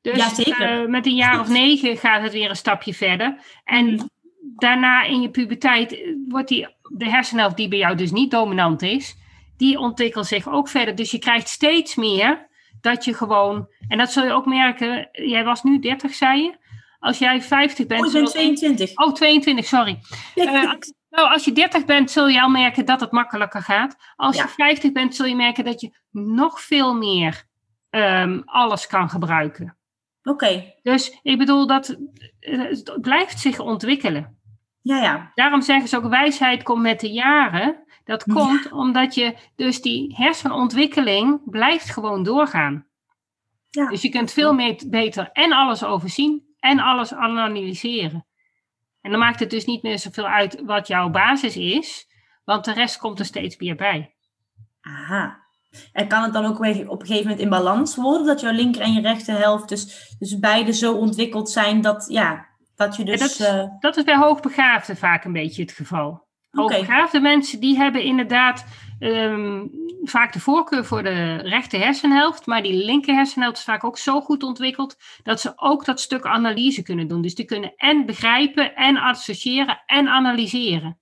Dus Mhm. Ja, zeker. eh, met een jaar of negen gaat het weer een stapje verder. En Mhm. daarna in je puberteit wordt die, de hersenhelft die bij jou dus niet dominant is, die ontwikkelt zich ook verder. Dus je krijgt steeds meer dat je gewoon, en dat zul je ook merken, jij was nu 30, zei je? Als jij 50 bent. Oh, ik ben zul- 22. Oh, 22, sorry. Eh, nou, als je 30 bent, zul je al merken dat het makkelijker gaat. Als Ja. je 50 bent, zul je merken dat je nog veel meer ehm, alles kan gebruiken. Oké, Dus ik bedoel, dat eh, het blijft zich ontwikkelen. ja, ja. Daarom zeggen ze ook, wijsheid komt met de jaren. Dat Ja. komt omdat je dus die hersenontwikkeling blijft gewoon doorgaan. ja. Dus je kunt veel meer, beter en alles overzien en alles analyseren. En dan maakt het dus niet meer zoveel uit wat jouw basis is, want de rest komt er steeds meer bij. Aha. En kan het dan ook op een gegeven moment in balans worden? Dat jouw linker en je rechterhelft dus, dus beide zo ontwikkeld zijn dat, ja, dat je dus... dat, is, eh, dat is bij hoogbegaafden vaak een beetje het geval. Oké. Hoogbegaafde mensen die hebben inderdaad ehm, vaak de voorkeur voor de rechter hersenhelft, maar die linker hersenhelft is vaak ook zo goed ontwikkeld dat ze ook dat stuk analyse kunnen doen. Dus die kunnen en begrijpen en associëren en analyseren.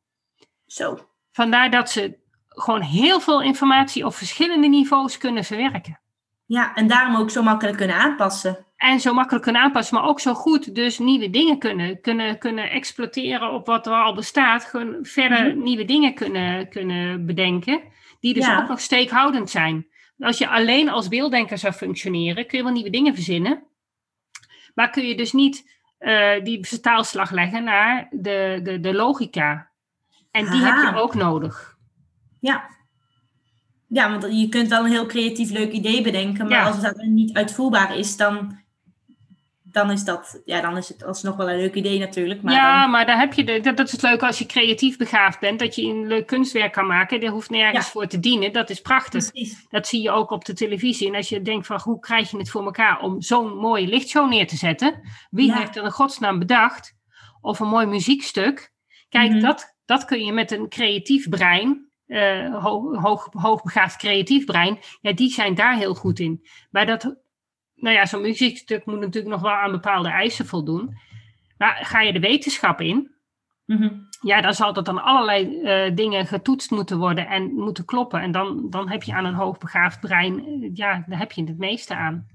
zo. Vandaar dat ze gewoon heel veel informatie op verschillende niveaus kunnen verwerken. Ja, en daarom ook zo makkelijk kunnen aanpassen. En zo makkelijk kunnen aanpassen, maar ook zo goed dus nieuwe dingen kunnen, kunnen, kunnen exploiteren op wat er al bestaat. Gewoon verder nieuwe dingen kunnen, kunnen bedenken, die dus Ja. ook nog steekhoudend zijn. Als je alleen als beelddenker zou functioneren, kun je wel nieuwe dingen verzinnen. Maar kun je dus niet eh, die vertaalslag leggen naar de, de, de logica. En die heb je Aha. ook nodig. Ja. Ja, want je kunt wel een heel creatief leuk idee bedenken, maar Ja. als dan niet uitvoerbaar is, dan, dan is dat, ja, dan is het alsnog wel een leuk idee natuurlijk. Maar ja, dan- maar daar heb je de, dat, dat is het leuke als je creatief begaafd bent, dat je een leuk kunstwerk kan maken. Daar hoeft nergens Ja. voor te dienen. Dat is prachtig. precies. Dat zie je ook op de televisie. En als je denkt van hoe krijg je het voor elkaar om zo'n mooie lichtshow neer te zetten? Wie Ja. heeft er in godsnaam bedacht? Of een mooi muziekstuk? Kijk, Mhm. dat, dat kun je met een creatief brein, eh, hoog, hoog, hoogbegaafd creatief brein, ja, die zijn daar heel goed in. Maar dat, nou ja, zo'n muziekstuk moet natuurlijk nog wel aan bepaalde eisen voldoen. Maar ga je de wetenschap in, Mhm. ja, dan zal dat dan allerlei eh, dingen getoetst moeten worden en moeten kloppen. En dan, dan heb je aan een hoogbegaafd brein, eh, ja, daar heb je het meeste aan.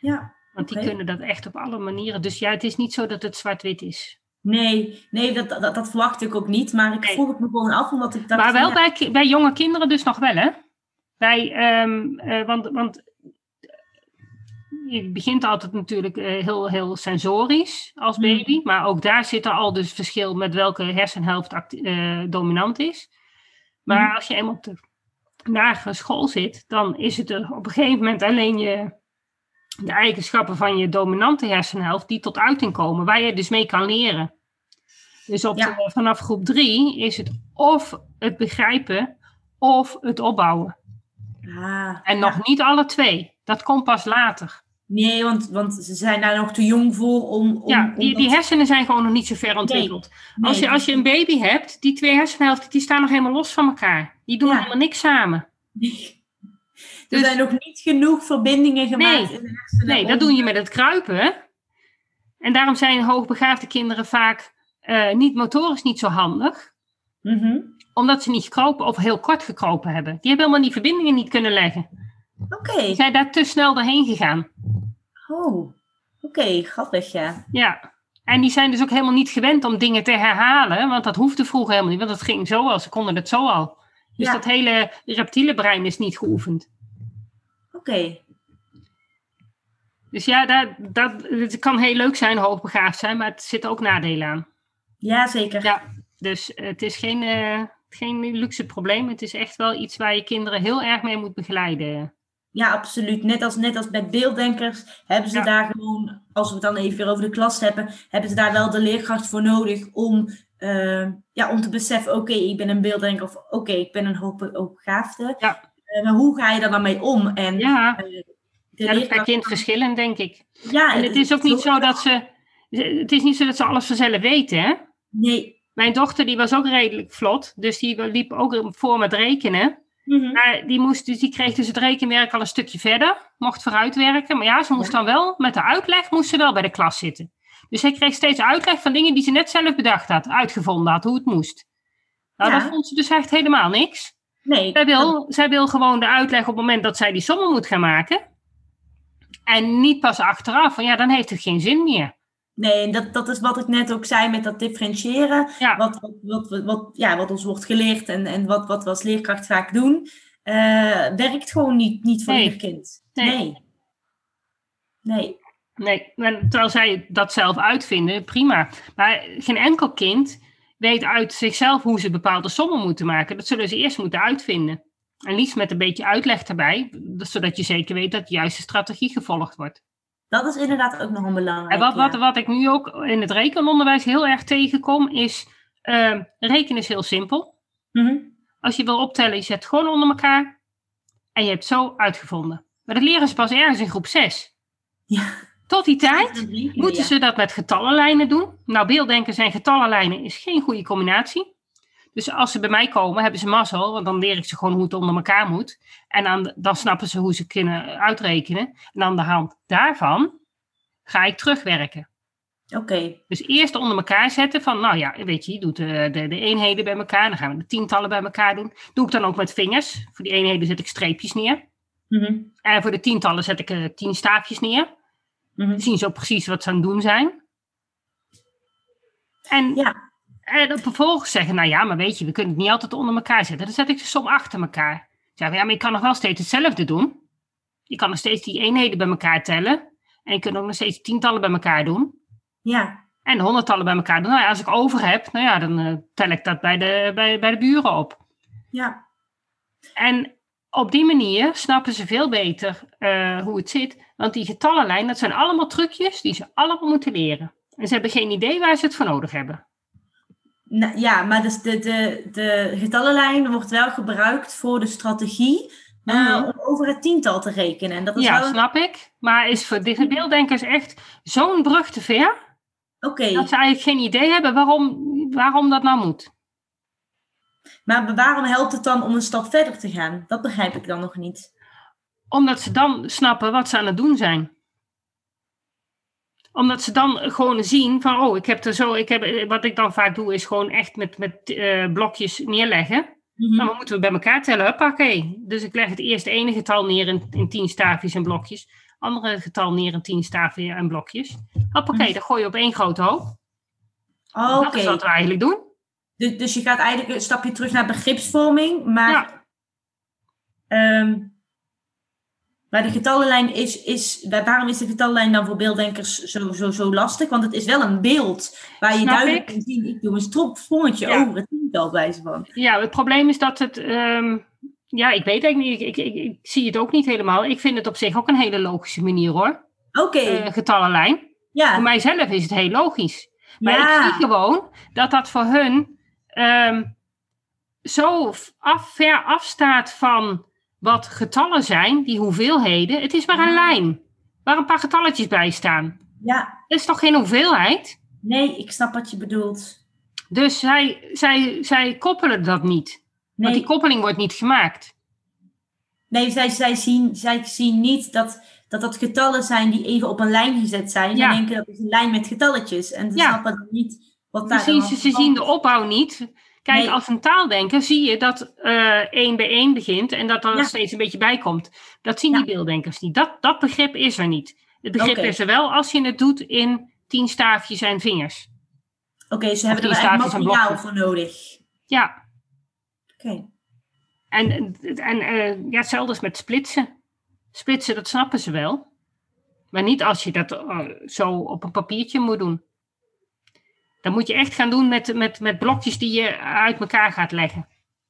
Ja. Want die kunnen dat echt op alle manieren. Dus ja, het is niet zo dat het zwart-wit is. Nee, nee dat, dat, dat verwacht ik ook niet. Maar ik Nee. vroeg het me gewoon af, omdat ik dacht... maar wel ja, bij, bij jonge kinderen dus nog wel, hè? Bij, ehm, eh, want, want je begint altijd natuurlijk eh, heel, heel sensorisch als Mhm. baby. Maar ook daar zit er al dus verschil met welke hersenhelft eh, dominant is. Maar Mhm. als je eenmaal op de lagere school zit, dan is het er op een gegeven moment alleen je, de eigenschappen van je dominante hersenhelft die tot uiting komen, waar je dus mee kan leren. Dus op Ja. de- vanaf groep drie is het of het begrijpen of het opbouwen. Ah, En nog niet alle twee. Dat komt pas later. Nee, want, want ze zijn daar nog te jong voor om... om ja, die, om die hersenen zijn gewoon nog niet zo ver ontwikkeld. nee, als, je, als je een baby hebt, die twee hersenhelften, die staan nog helemaal los van elkaar. Die doen Ja. helemaal niks samen. Er Dus- zijn nog niet genoeg verbindingen gemaakt Nee. in de hersenen. Nee, dat doe je met het kruipen. En daarom zijn hoogbegaafde kinderen vaak eh, niet motorisch niet zo handig. Mhm. Omdat ze niet gekropen of heel kort gekropen hebben. Die hebben helemaal die verbindingen niet kunnen leggen. Oké. Die zijn daar te snel doorheen gegaan. Oh, oké, grappig, ja. Ja. En die zijn dus ook helemaal niet gewend om dingen te herhalen. Want dat hoefde vroeger helemaal niet. Want het ging zo al. Ze konden het zo al. Dus Ja. dat hele reptiele brein is niet geoefend. Oké. Dus ja, dat, dat, het kan heel leuk zijn, hoogbegaafd zijn. Maar het zit ook nadelen aan. Ja, zeker. Ja, dus het is geen, eh, geen luxe probleem. Het is echt wel iets waar je kinderen heel erg mee moet begeleiden. Ja, absoluut. Net als, net als bij beelddenkers hebben ze Ja. daar gewoon, als we het dan even weer over de klas hebben, hebben ze daar wel de leerkracht voor nodig om eh, ja, om te beseffen, oké, ik ben een beelddenker of oké, ik ben een hoogbegaafde. Ja. Uh, maar hoe ga je daar dan mee om? En, Ja. eh, Ja, dat is per kind verschillend, denk ik. Ja, En het is ook niet zo dat ze... Het is niet zo dat ze alles vanzelf weten, hè? Nee. Mijn dochter die was ook redelijk vlot, dus die liep ook voor met rekenen. Mhm. Maar die, moest, dus die kreeg dus het rekenwerk al een stukje verder, mocht vooruitwerken. Maar ja, ze moest Ja. dan wel, met de uitleg moest ze wel bij de klas zitten. Dus zij kreeg steeds uitleg van dingen die ze net zelf bedacht had, uitgevonden had, hoe het moest. Nou, Ja. dat vond ze dus echt helemaal niks. Nee. Zij dat- wil, zij wil gewoon de uitleg op het moment dat zij die sommen moet gaan maken. En niet pas achteraf, van ja, dan heeft het geen zin meer. Nee, dat, dat is wat ik net ook zei met dat differentiëren. Ja. Wat, wat, wat, ja, wat ons wordt geleerd en, en wat, wat we als leerkracht vaak doen, eh, werkt gewoon niet, niet voor Nee. ieder kind. Nee. Nee. Nee. Nee, terwijl zij dat zelf uitvinden, prima. Maar geen enkel kind weet uit zichzelf hoe ze bepaalde sommen moeten maken. Dat zullen ze eerst moeten uitvinden. En liefst met een beetje uitleg erbij, zodat je zeker weet dat de juiste strategie gevolgd wordt. Dat is inderdaad ook nog een belangrijk. En wat, wat, ja. wat ik nu ook in het rekenonderwijs heel erg tegenkom, is eh, rekenen is heel simpel. Mhm. Als je wil optellen, je zet gewoon onder elkaar en je hebt zo uitgevonden. Maar dat leren ze pas ergens in groep 6. Ja. Tot die tijd. Moeten ze dat met getallenlijnen doen? Nou, beelddenkers en getallenlijnen is geen goede combinatie. Dus als ze bij mij komen, hebben ze mazzel, want dan leer ik ze gewoon hoe het onder elkaar moet. En dan, dan snappen ze hoe ze kunnen uitrekenen. En aan de hand daarvan ga ik terugwerken. Oké. Dus eerst onder elkaar zetten van, nou ja, weet je, je doet de, de, de eenheden bij elkaar, dan gaan we de tientallen bij elkaar doen. Doe ik dan ook met vingers. Voor die eenheden zet ik streepjes neer. Mhm. En voor de tientallen zet ik er tien staafjes neer. Mhm. Dan zien ze ook precies wat ze aan het doen zijn. En, Ja. En dan vervolgens zeggen, nou ja, maar weet je, we kunnen het niet altijd onder elkaar zetten. Dan zet ik de som achter elkaar. Maar ja, maar je kan nog wel steeds hetzelfde doen. Je kan nog steeds die eenheden bij elkaar tellen. En je kunt ook nog steeds tientallen bij elkaar doen. Ja. En de honderdtallen bij elkaar doen. Nou ja, als ik over heb, nou ja, dan eh, tel ik dat bij de, bij, bij de buren op. Ja. En op die manier snappen ze veel beter eh, hoe het zit. Want die getallenlijn, dat zijn allemaal trucjes die ze allemaal moeten leren. En ze hebben geen idee waar ze het voor nodig hebben. Nou, ja, maar dus de, de, de getallenlijn wordt wel gebruikt voor de strategie eh, Mhm. om over het tiental te rekenen. En dat is Ja, wel... snap ik. Maar is voor de beelddenkers echt zo'n brug te ver... Oké, dat ze eigenlijk geen idee hebben waarom, waarom dat nou moet. maar waarom helpt het dan om een stap verder te gaan? Dat begrijp ik dan nog niet. Omdat ze dan snappen wat ze aan het doen zijn. Omdat ze dan gewoon zien van, oh, ik heb er zo, ik heb, wat ik dan vaak doe, is gewoon echt met, met eh, blokjes neerleggen. Nou, dan moeten we bij elkaar tellen, huppakee. Dus ik leg het eerst ene getal neer in, in tien staafjes en blokjes. Andere getal neer in tien staafjes en blokjes. Hoppakee, Mhm. dan gooi je op één grote hoop. Oh, Dat is Oké, wat we eigenlijk doen. dus, dus je gaat eigenlijk een stapje terug naar begripsvorming, maar, Ja. ehm, maar de getallenlijn is, is, wa- waarom is de getallenlijn dan voor beelddenkers zo, zo, zo lastig? Want het is wel een beeld waar je Snap duidelijk ik. kan zien, ik doe een strop, sprongetje Ja. over het tiental bij ze van. Ja, het probleem is dat het... ehm, ja, ik weet eigenlijk niet. Ik, ik, ik, ik zie het ook niet helemaal. Ik vind het op zich ook een hele logische manier hoor. Oké, Eh, getallenlijn. ja. Voor mijzelf is het heel logisch. Maar ja. ik zie gewoon dat dat voor hun ehm, zo af, ver afstaat van wat getallen zijn, die hoeveelheden. Het is maar een Ja. lijn waar een paar getalletjes bij staan. ja, Dat is toch geen hoeveelheid? nee, ik snap wat je bedoelt. Dus zij, zij, zij koppelen dat niet. Want Nee, die koppeling wordt niet gemaakt. nee zij, zij, zien, zij zien niet dat, dat dat getallen zijn die even op een lijn gezet zijn. Ja. Zij denken dat is een lijn met getalletjes. En ze Ja. snappen niet wat daar Precies, dan ze, ze zien de opbouw niet. Kijk, Nee. als een taaldenker zie je dat eh één bij één begint en dat er Ja. steeds een beetje bij komt. Dat zien Ja. die beelddenkers niet. Dat, dat begrip is er niet. Het begrip is er wel als je het doet in tien staafjes en vingers. Oké, ze hebben er wel echt staafjes en materiaal voor nodig. Ja, Oké. en, en eh, ja, hetzelfde is met splitsen. Splitsen, dat snappen ze wel. Maar niet als je dat eh, zo op een papiertje moet doen. Dan moet je echt gaan doen met, met, met blokjes die je uit elkaar gaat leggen.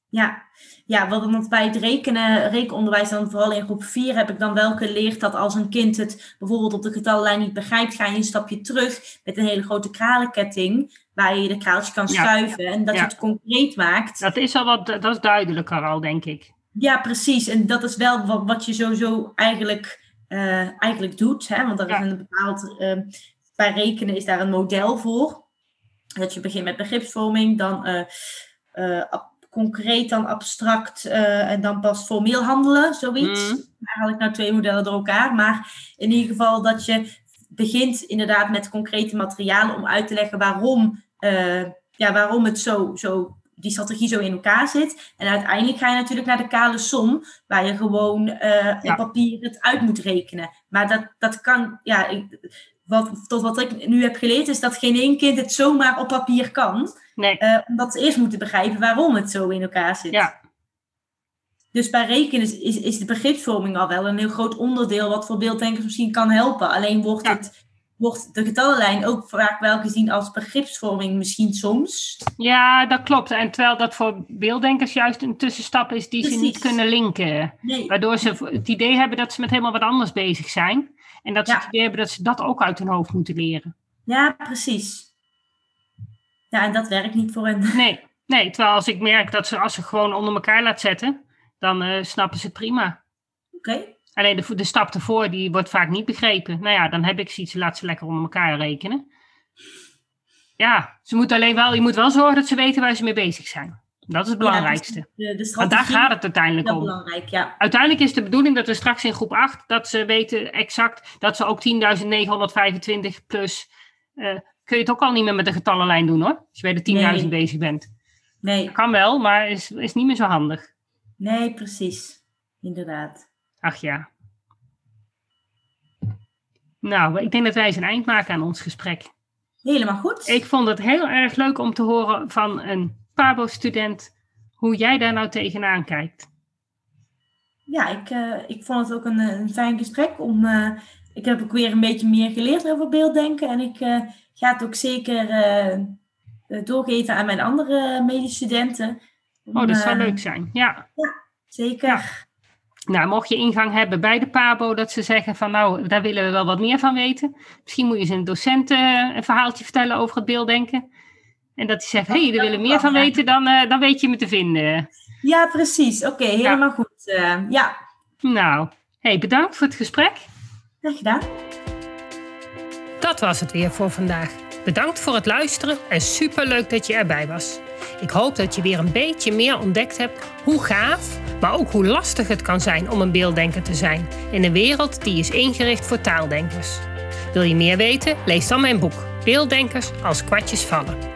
Ja, ja want, bij het rekenen, rekenonderwijs, dan vooral in groep 4, heb ik dan wel geleerd dat als een kind het bijvoorbeeld op de getallenlijn niet begrijpt, ga je een stapje terug met een hele grote kralenketting. waar je de kraaltjes kan schuiven en dat je het concreet maakt. Dat is al wat, dat is duidelijker al, denk ik. Ja, precies. En dat is wel wat, wat je sowieso eigenlijk, uh, eigenlijk doet. Hè? Want er is een bepaald, uh, bij rekenen is daar een model voor. Dat je begint met begripsvorming, dan uh, concreet, dan abstract en dan pas formeel handelen, zoiets. Mm. Eigenlijk nou twee modellen door elkaar. Maar in ieder geval dat je begint inderdaad met concrete materialen om uit te leggen waarom, ja, waarom het zo, zo die strategie zo in elkaar zit. En uiteindelijk ga je natuurlijk naar de kale som, waar je gewoon op papier het uit moet rekenen. Maar dat, dat kan, ja, ik, wat, tot wat ik nu heb geleerd, is dat geen één kind het zomaar op papier kan. Nee. Uh, omdat ze eerst moeten begrijpen waarom het zo in elkaar zit. Ja. Dus bij rekenen is, is, is de begripsvorming al wel een heel groot onderdeel wat voor beelddenkers misschien kan helpen. Alleen wordt het wordt de getallenlijn ook vaak wel gezien als begripsvorming, misschien soms. Ja, dat klopt. En terwijl dat voor beelddenkers juist een tussenstap is die ze niet kunnen linken. Waardoor ze het idee hebben dat ze met helemaal wat anders bezig zijn. En dat ze het idee hebben dat ze dat ook uit hun hoofd moeten leren. Ja, precies. Ja, en dat werkt niet voor hen. Nee, nee terwijl als ik merk dat ze als ze gewoon onder elkaar laat zetten, dan uh, snappen ze het prima. Oké. Alleen de, de stap ervoor, die wordt vaak niet begrepen. Nou ja, dan heb ik zoiets, laat ze lekker onder elkaar rekenen. Ja, ze moet alleen wel, je moet wel zorgen dat ze weten waar ze mee bezig zijn. Dat is het belangrijkste. Ja, de, daar gaat het uiteindelijk om. Belangrijk, ja. Uiteindelijk is de bedoeling dat we straks in groep 8, dat ze weten exact dat ze ook 10.925 plus. Uh, kun je het ook al niet meer met de getallenlijn doen hoor. Als je bij de 10.000 bezig bent. Nee. Kan wel, maar is, is niet meer zo handig. Nee, precies. Inderdaad. Ach ja. Nou, ik denk dat wij eens een eind maken aan ons gesprek. Helemaal goed. Ik vond het heel erg leuk om te horen van een Pabo-student hoe jij daar nou tegenaan kijkt. Ja, ik, uh, ik vond het ook een, een fijn gesprek. Om, uh, ik heb ook weer een beetje meer geleerd over beelddenken. En ik uh, ga het ook zeker doorgeven aan mijn andere medestudenten. Oh, dat zou leuk zijn. Ja, ja zeker. Ja. Nou, mocht je ingang hebben bij de PABO, dat ze zeggen van nou, daar willen we wel wat meer van weten. Misschien moet je eens een docent een verhaaltje vertellen over het beelddenken. En dat hij zegt, hé, hey, daar willen meer van weten, dan, uh, dan weet je me te vinden. Ja, precies. Oké, helemaal goed. Uh, ja. Nou, hey, bedankt voor het gesprek. Graag gedaan. Dat was het weer voor vandaag. Bedankt voor het luisteren en superleuk dat je erbij was. Ik hoop dat je weer een beetje meer ontdekt hebt hoe gaaf, maar ook hoe lastig het kan zijn om een beelddenker te zijn in een wereld die is ingericht voor taaldenkers. Wil je meer weten? Lees dan mijn boek Beelddenkers als kwartjes vallen.